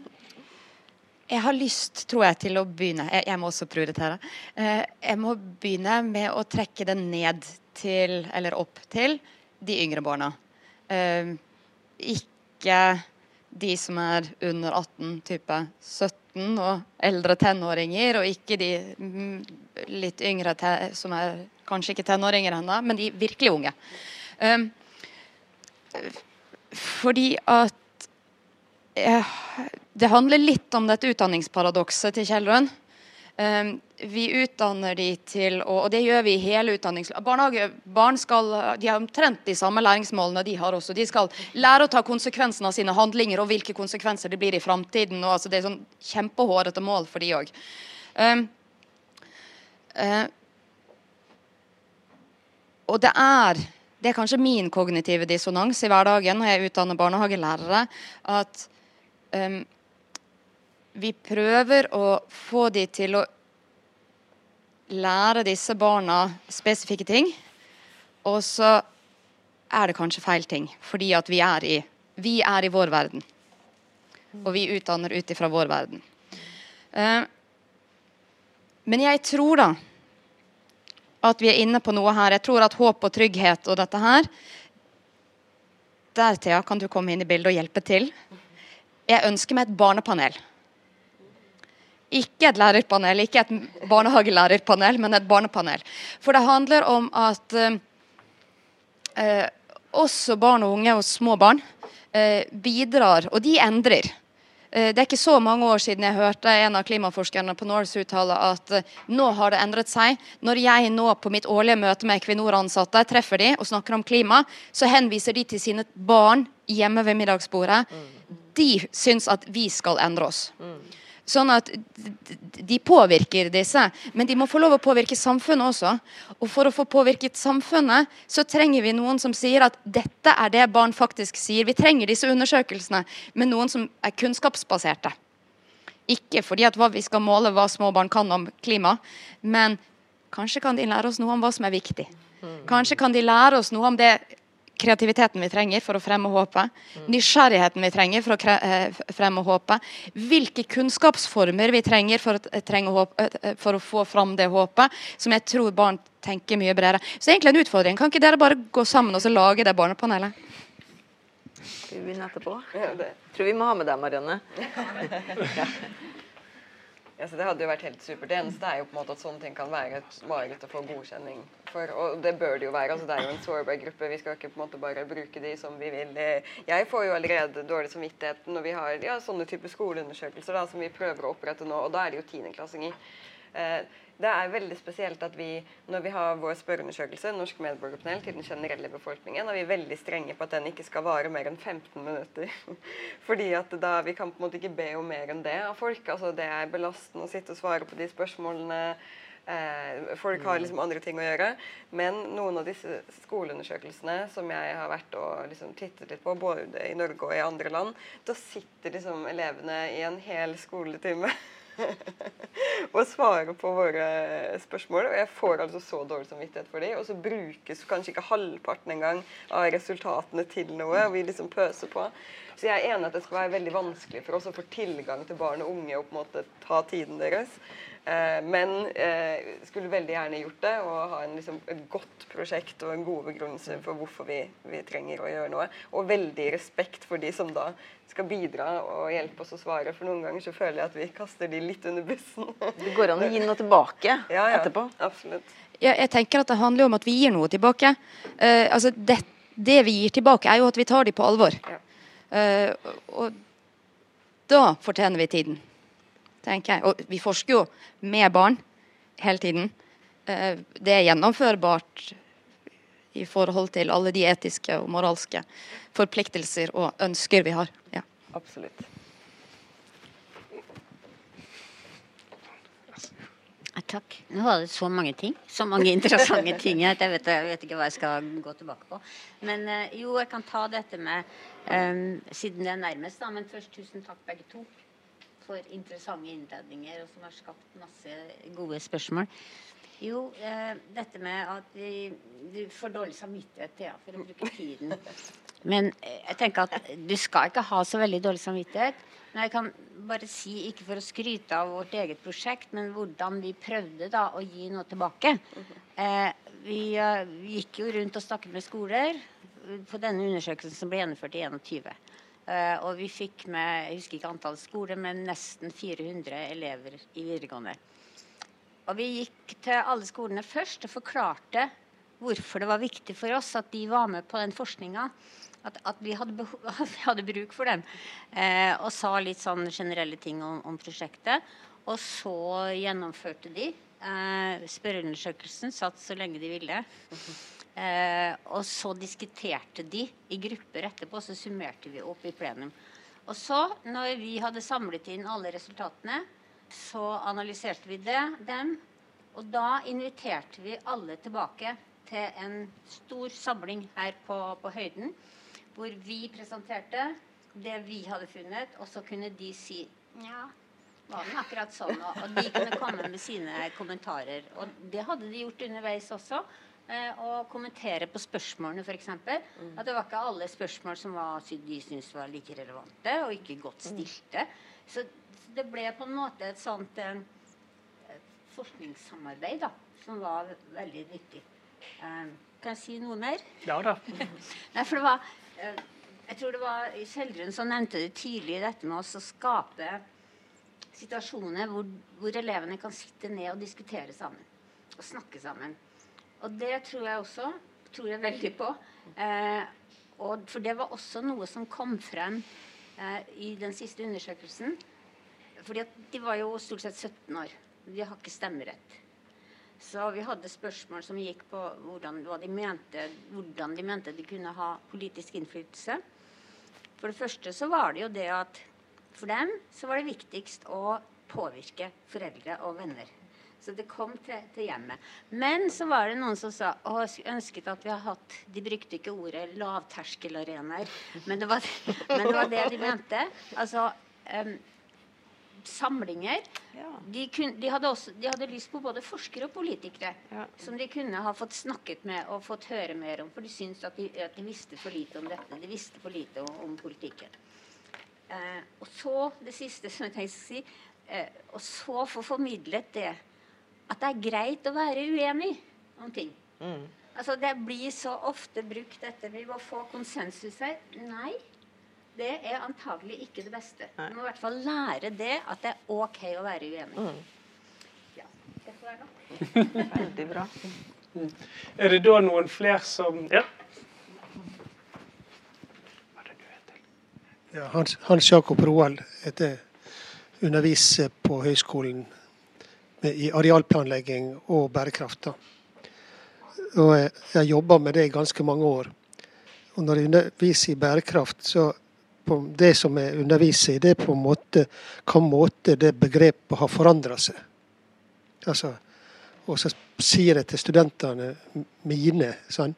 S9: jeg har lyst, tror jeg, til å begynne Jeg, jeg må også prioritere. Uh, jeg må begynne med å trekke det ned til, eller opp til, de yngre barna. Uh, ikke de som er under 18, type 17 og eldre tenåringer, og ikke de mm, litt yngre som er kanskje ikke tenåringer ennå, men de virkelig unge. Um, fordi at eh, Det handler litt om dette utdanningsparadokset til Kjellrun. Um, vi utdanner de til og det gjør vi i hele utdanningsløpet. Barnehagebarn skal, de har omtrent de samme læringsmålene de har også. De skal lære å ta konsekvensen av sine handlinger og hvilke konsekvenser det blir i framtiden. Altså, det er sånn kjempehårete mål for de òg. Um, eh, og det er det er kanskje min kognitive dissonans i hverdagen når jeg utdanner barnehagelærere, at um, vi prøver å få de til å lære disse barna spesifikke ting, og så er det kanskje feil ting, fordi at vi er i, vi er i vår verden. Og vi utdanner ut ifra vår verden. Uh, men jeg tror da at vi er inne på noe her. Jeg tror at håp og trygghet og dette her Der, Thea, kan du komme inn i bildet og hjelpe til. Jeg ønsker meg et barnepanel. Ikke et lærerpanel, ikke et barnehagelærerpanel, men et barnepanel. For det handler om at eh, eh, også barn og unge og små barn eh, bidrar, og de endrer. Eh, Det er ikke så mange år siden jeg hørte en av klimaforskerne på Norse uttale at eh, nå har det endret seg. Når jeg nå på mitt årlige møte med Equinor-ansatte treffer de og snakker om klima, så henviser de til sine barn hjemme ved middagsbordet. De syns at vi skal endre oss. Sånn at de påvirker disse, men de må få lov å påvirke samfunnet også. Og for å få påvirket samfunnet, så trenger vi noen som sier at dette er det barn faktisk sier. Vi trenger disse undersøkelsene med noen som er kunnskapsbaserte. Ikke fordi at vi skal måle hva små barn kan om klima, men kanskje kan de lære oss noe om hva som er viktig. Kanskje kan de lære oss noe om det kreativiteten vi trenger for å fremme håpet. Nysgjerrigheten vi trenger for å kre eh, fremme håpet. Hvilke kunnskapsformer vi trenger for, å- eh, trenger håp, eh, for å få fram det håpet. Som jeg tror barn tenker mye bredere. Så egentlig en utfordring. Kan ikke dere bare gå sammen og så lage det barnepanelet?
S3: Skal vi begynne etterpå?
S2: Ja.
S3: Tror vi må ha med deg, Marianne.
S2: Ja, så det hadde jo vært helt supert. Det eneste er jo på en måte at sånne ting kan være et mareritt å få godkjenning for. Og det bør det jo være. altså Det er jo en sårbar gruppe. Vi skal ikke på en måte bare bruke de som vi vil. Jeg får jo allerede dårlig samvittighet når vi har ja, sånne type skoleundersøkelser da, som vi prøver å opprette nå, og da er det jo tiendeklassinger. Eh, Det er veldig spesielt at vi, når vi har vår spørreundersøkelse, Norsk medborgerpanel, til den generelle befolkningen, er vi veldig strenge på at den ikke skal vare mer enn 15 minutter. Fordi at da vi kan på en måte ikke be om mer enn det av folk. Altså det er belastende å sitte og svare på de spørsmålene. Eh, folk har liksom andre ting å gjøre. Men noen av disse skoleundersøkelsene som jeg har vært og liksom tittet litt på, både i Norge og i andre land, da sitter liksom elevene i en hel skoletime og svare på våre spørsmål. Og jeg får altså så dårlig samvittighet for dem. Og så brukes kanskje ikke halvparten engang av resultatene til noe. og vi liksom pøser på. Så jeg er enig at det skal være veldig vanskelig for oss å få tilgang til barn og unge og på en måte ta tiden deres. Eh, men eh, skulle veldig gjerne gjort det og ha en, liksom, et godt prosjekt og en god begrunnelse for hvorfor vi, vi, trenger å gjøre noe. Og veldig respekt for de som da skal bidra og hjelpe oss å svare. For noen ganger så føler jeg at vi kaster de litt under bussen.
S3: det går an å gi noe tilbake ja, ja, etterpå?
S2: Absolutt.
S9: Ja, jeg tenker at det handler om at vi gir noe tilbake. Uh, altså det, det, vi gir tilbake, er jo at vi tar dem på alvor. Uh, og da fortjener vi tiden tenker jeg. Og vi forsker jo med barn hele tiden. Eh, det er gjennomførbart i forhold til alle de etiske og moralske forpliktelser og ønsker vi har. Ja.
S3: Absolutt.
S10: Takk. Nå var det så mange ting. Så mange interessante ting. Jeg vet, jeg vet ikke hva jeg skal gå tilbake på. Men eh, jo, jeg kan ta dette med um, Siden det er nærmest, da. Men først tusen takk, begge to for interessante innledninger, og som har skapt masse gode spørsmål. Jo, eh, dette med at vi, du får dårlig samvittighet ja, for å bruke tiden. Men eh, jeg tenker at du skal ikke ha så veldig dårlig samvittighet. Men jeg kan bare si, ikke for å skryte av vårt eget prosjekt, men hvordan vi prøvde da å gi noe tilbake. Eh, vi, uh, vi gikk jo rundt og snakket med skoler på denne undersøkelsen som ble gjennomført i 21. Uh, og vi fikk med jeg husker ikke antall skoler, men nesten 400 elever i videregående. Og vi gikk til alle skolene først og forklarte hvorfor det var viktig for oss at de var med på den forskninga. At, at, vi, hadde vi, hadde bruk for dem. Eh, og sa litt sånn generelle ting om, om prosjektet. Og så gjennomførte de eh, spørreundersøkelsen. Satt så lenge de ville. Eh, og så diskuterte de i grupper etterpå, så summerte vi opp i plenum. Og så, når vi hadde samlet inn alle resultatene, så analyserte vi det, dem. Og da inviterte vi alle tilbake til en stor samling her på, på høyden, hvor vi presenterte det vi hadde funnet, og så kunne de si ja, var den akkurat sånn? Og de kunne komme med sine kommentarer. Og det hadde de gjort underveis også og kommentere på spørsmålene, f.eks. Mm. At det var ikke alle spørsmål som var, de syntes var like relevante og ikke godt mm. stilte. Mm. Så, det ble på en måte et sånt et forskningssamarbeid da, som var veldig nyttig. Eh, kan jeg si noe mer?
S1: Ja da.
S10: Nei, for det var, eh, jeg tror det var Kjeldrun som nevnte det tidlig, dette med å skape situasjoner hvor, hvor elevene kan sitte ned og diskutere sammen. Og snakke sammen. Og det tror jeg også. Tror jeg veldig på. Eh, og for det var også noe som kom frem eh, i den siste undersøkelsen. Fordi at de var jo stort sett 17 år. De har ikke stemmerett. Så vi hadde spørsmål som gikk på hvordan, de mente, hvordan de mente de kunne ha politisk innflytelse. For det første så var det jo det at for dem så var det viktigst å påvirke foreldre og venner. Så det kom til, til, hjemmet. Men så var det noen som sa og ønsket at vi har hatt De brukte ikke ordet lavterskelarenaer, men, det var, men det var det de mente. Altså um, samlinger. Ja. De, kun, de, hadde også, de, hadde lyst på både forskere og politikere ja. som de kunne ha fått snakket med og fått høre mer om. For de syntes at de, at de visste for lite om dette. De visste for lite om, om politikken. Eh, og så det siste som jeg tenkte å si. Eh, og så få formidlet det at det er greit å være uenig om ting. Mm. Altså, det blir så ofte brukt dette Vi må få konsensus her. Nei, det er antagelig ikke det beste. Nei. Vi må i hvert fall lære det at det er OK å være uenig. Mm. Ja, det får være nok.
S3: Veldig bra.
S1: Mm. Er det da noen flere som Ja?
S11: Ja, Hans, Hans Jakob Roald heter underviser på Høgskolen i arealplanlegging og bærekraft. Og jeg har jobba med det i ganske mange år. Og når jeg underviser i bærekraft, så på det som jeg underviser i, det er på en måte hva måte det begrepet har forandra seg. Altså, og så sier jeg til studentene mine sånn,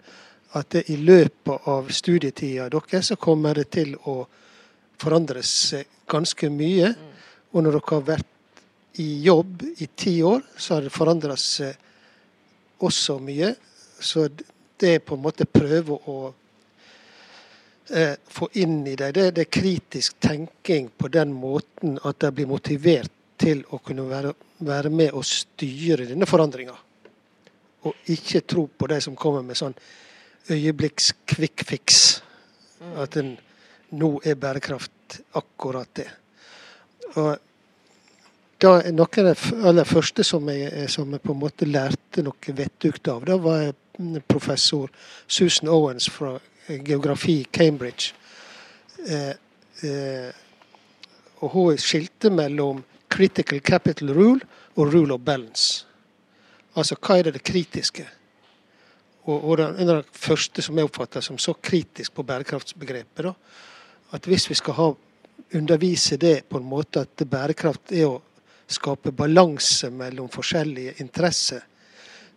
S11: at det, i løpet av studietida deres så kommer det til å forandre seg ganske mye. Og når dere har vært i jobb i ti år, så har det forandra seg også mye. Så det er på en måte prøve å eh, få inn i det, det, det er kritisk tenking på den måten at de blir motivert til å kunne være, være med og styre denne forandringa. Og ikke tro på de som kommer med sånn øyeblikks quick fix. At en, nå er bærekraft akkurat det. Og da, noe av det aller første som jeg, som jeg, på en måte lærte noe vettugt av, da var professor Susan Owens fra geografi Cambridge. Eh, eh, og hun skilte mellom critical capital rule og rule of balance. Altså hva er det, det kritiske? Og, og den, en av de første som jeg oppfatter som så kritisk på bærekraftsbegrepet, da, at hvis vi skal ha, undervise det på en måte at bærekraft er å skape balanse mellom forskjellige interesser,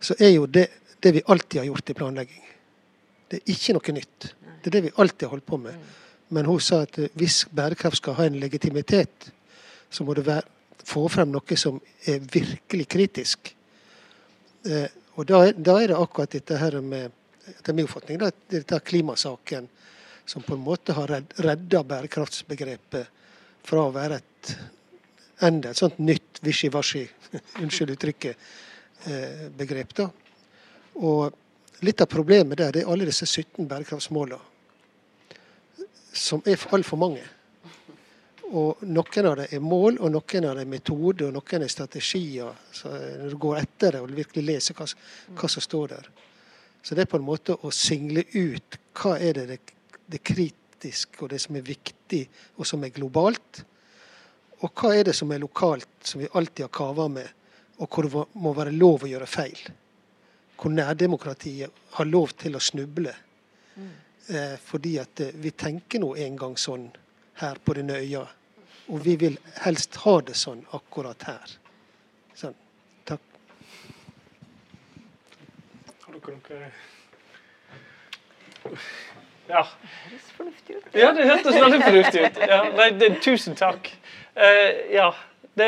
S11: så er jo det det vi alltid har gjort i planlegging. Det er ikke noe nytt. Det er det vi alltid har holdt på med. Men hun sa at hvis bærekraft skal ha en legitimitet, så må det være, få frem noe som er virkelig kritisk. Eh, og da da er, det akkurat dette her med etter min oppfatning, da, dette klimasaken som på en måte har redda bærekraftsbegrepet fra å være et enda et sånt nytt wishy-washy, unnskyld uttrykket, eh, begrep. da. Og litt av problemet der det er alle disse 17 bærekraftsmålene, som er altfor mange. Og Noen av dem er mål, og noen av dem er metode, og noen er strategier. Så når du går etter det og virkelig leser hva, hva, som står der. Så det er på en måte å single ut hva er det, det, det kritiske og det som er viktig, og som er globalt. Og hva er det som er lokalt, som vi alltid har kava med, og hvor det må være lov å gjøre feil. Hvor nærdemokratiet har lov til å snuble. Mm. Eh, fordi at eh, vi tenker nå en gang sånn her på denne øya. Og vi vil helst ha det sånn akkurat her. Sånn. Takk.
S1: Har dere noe Ja.
S3: Det høres fornuftig ut.
S1: Ja, det hørtes veldig fornuftig ut. Ja, nei, det, tusen takk. Uh, ja. Det,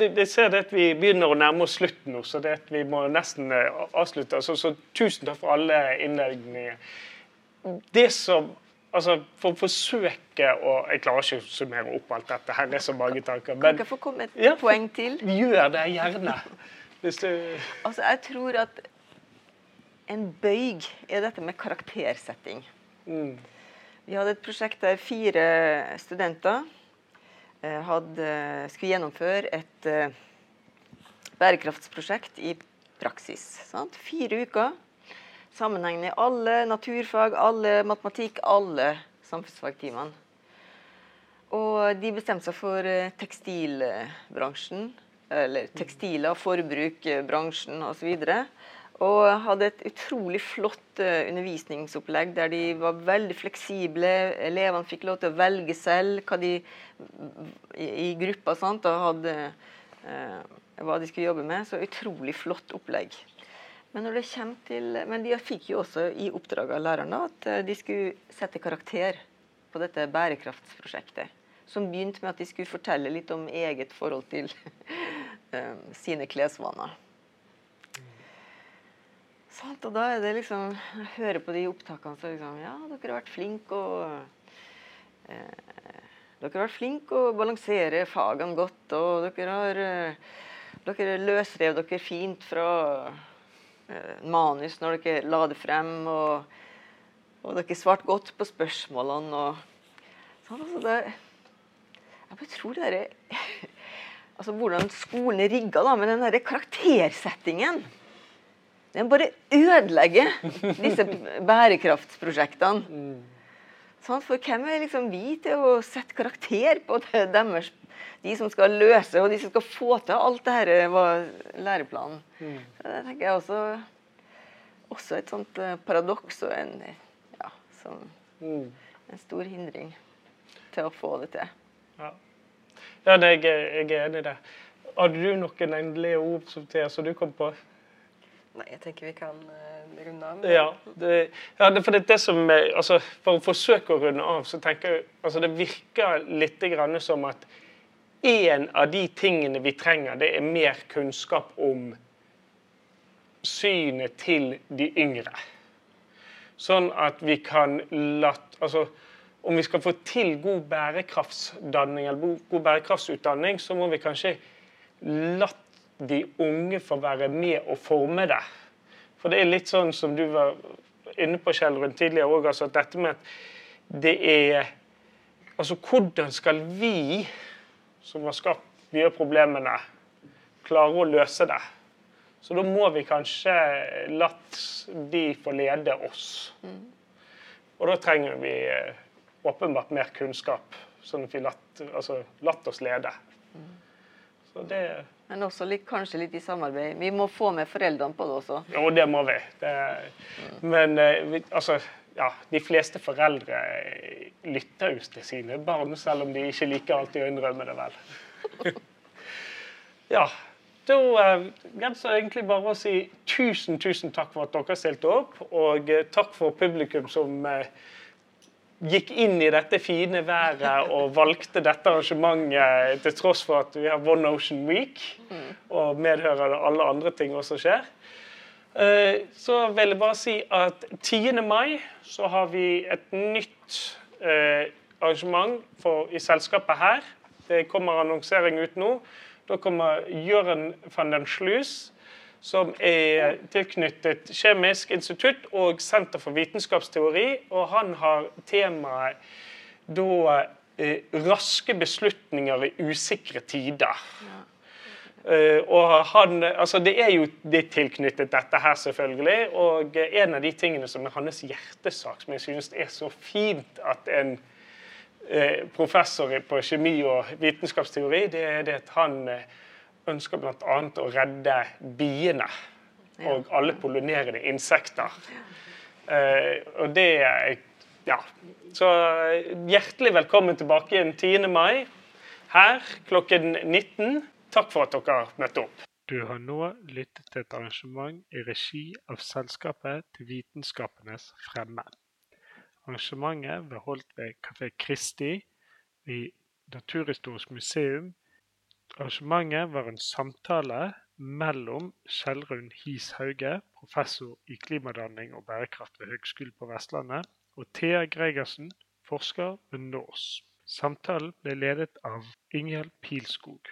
S1: det, det, ser det at Vi begynner å nærme oss slutten nå, så det at vi må nesten uh, avslutte. Så, så tusen takk for alle innleggene. Det som altså, for å forsøke å Jeg klarer ikke å summere opp alt dette. Her er så mange tanker.
S3: Men, kan jeg få komme et ja, poeng til?
S1: Gjør det gjerne. Hvis du
S3: Altså, jeg tror at en bøyg er dette med karaktersetting. Vi hadde et prosjekt der fire studenter eh, hadde, skulle gjennomføre et uh, bærekraftsprosjekt i praksis. Sant? Fire uker sammenhengende i alle naturfag, alle matematikk, alle samfunnsfagtimene. Og de bestemte seg for eh, tekstilbransjen, eller tekstiler, forbruk, bransjen osv. Og, og hadde et utrolig flott eh, undervisningsopplegg der de var veldig fleksible. Elevene fikk lov til å velge selv hva de i, i gruppa sant, og hadde eh, hva de skulle jobbe med. Så utrolig flott opplegg. Men, til, men de fikk jo også i oppdrag av lærerne at eh, de skulle sette karakter på dette bærekraftsprosjektet. Som begynte med at de skulle fortelle litt om eget forhold til eh, sine klesvaner. Sånn, og da er det liksom Jeg hører på de opptakene så liksom Ja, dere har vært flinke og eh, Dere har vært flinke å balansere fagene godt, og dere har eh, Dere løsrev dere fint fra Eh, manus når dere la det frem, og, og dere svarte godt på spørsmålene. og sånn, altså det, Jeg bare tror det derre altså Hvordan skolen er rigga med den derre karaktersettingen. Den bare ødelegger disse bærekraftsprosjektene. Sånn, for hvem er liksom vi til å sette karakter på det, deres de som skal løse, og de som skal få til alt det her, var læreplanen. Mm. Det tenker jeg også, også et sånt eh, paradoks og en, ja, som, mm. en stor hindring til å få det til.
S1: Ja, ja det, jeg, jeg, er enig i det. Hadde du noen endelige ord som, til, som du kom på?
S2: Nei, jeg tenker vi kan uh, runde av.
S1: Ja, det, ja det, for det, det som altså, For å forsøke å runde av, så tenker jeg altså det virker litt som at en av de tingene vi trenger, det er mer kunnskap om synet til de yngre. Sånn at vi kan latt Altså om vi skal få til god bærekraftsdanning eller god bærekraftsutdanning, så må vi kanskje la de unge får være med og forme det. For det er litt sånn som du var inne på Kjell rundt tidligere òg, altså at dette med at det er Altså hvordan skal vi, som har skapt mye av problemene, klare å løse det? Så da må vi kanskje la de få lede oss. Og da trenger vi eh, åpenbart mer kunnskap, sånn at vi latt, altså, oss lede. Så det
S3: men også litt, kanskje litt i samarbeid. Vi må få med foreldrene på det også.
S1: Jo, det må vi. Det, men eh, altså, ja, de fleste foreldre lytter jo til sine barn, selv om de ikke liker alltid å innrømme det, vel. ja. Da uh, gjenstår det egentlig bare å si tusen, tusen takk for at dere stilte opp, og takk for publikum som gikk inn i dette fine været og valgte dette arrangementet til tross for at vi har One Ocean Week og medhører alle andre ting også skjer. Eh, så vil jeg bare si at 10. mai så har vi et nytt eh, arrangement for, i selskapet her. Det kommer annonsering ut nå. Da kommer Jørn van den Sluis som er tilknyttet Kjemisk institutt og Senter for vitenskapsteori. Og han har temaet da eh, raske beslutninger i usikre tider. Ja. Uh, og han, altså Det er jo det tilknyttet dette her, selvfølgelig. Og en av de tingene som er hans hjertesak, som jeg synes er så fint at en uh, professor på kjemi og vitenskapsteori, det er det at han uh, ønsker bl.a. å redde biene og alle pollinerende insekter. Uh, og det Ja. Så hjertelig velkommen tilbake igjen 10. mai her klokken 19. Takk for at dere møtte opp. Du har nå lyttet til et arrangement i regi av Selskapet til vitenskapenes fremme. Arrangementet ble holdt ved Kafé Kristi i Naturhistorisk museum Arrangementet var en samtale mellom Kjellrun Hiis Hauge, professor i klimadanning og bærekraft ved Høgskolen på Vestlandet, og Thea Gregersen, forsker ved NORS. Samtalen ble ledet av Ingjerd Pilskog.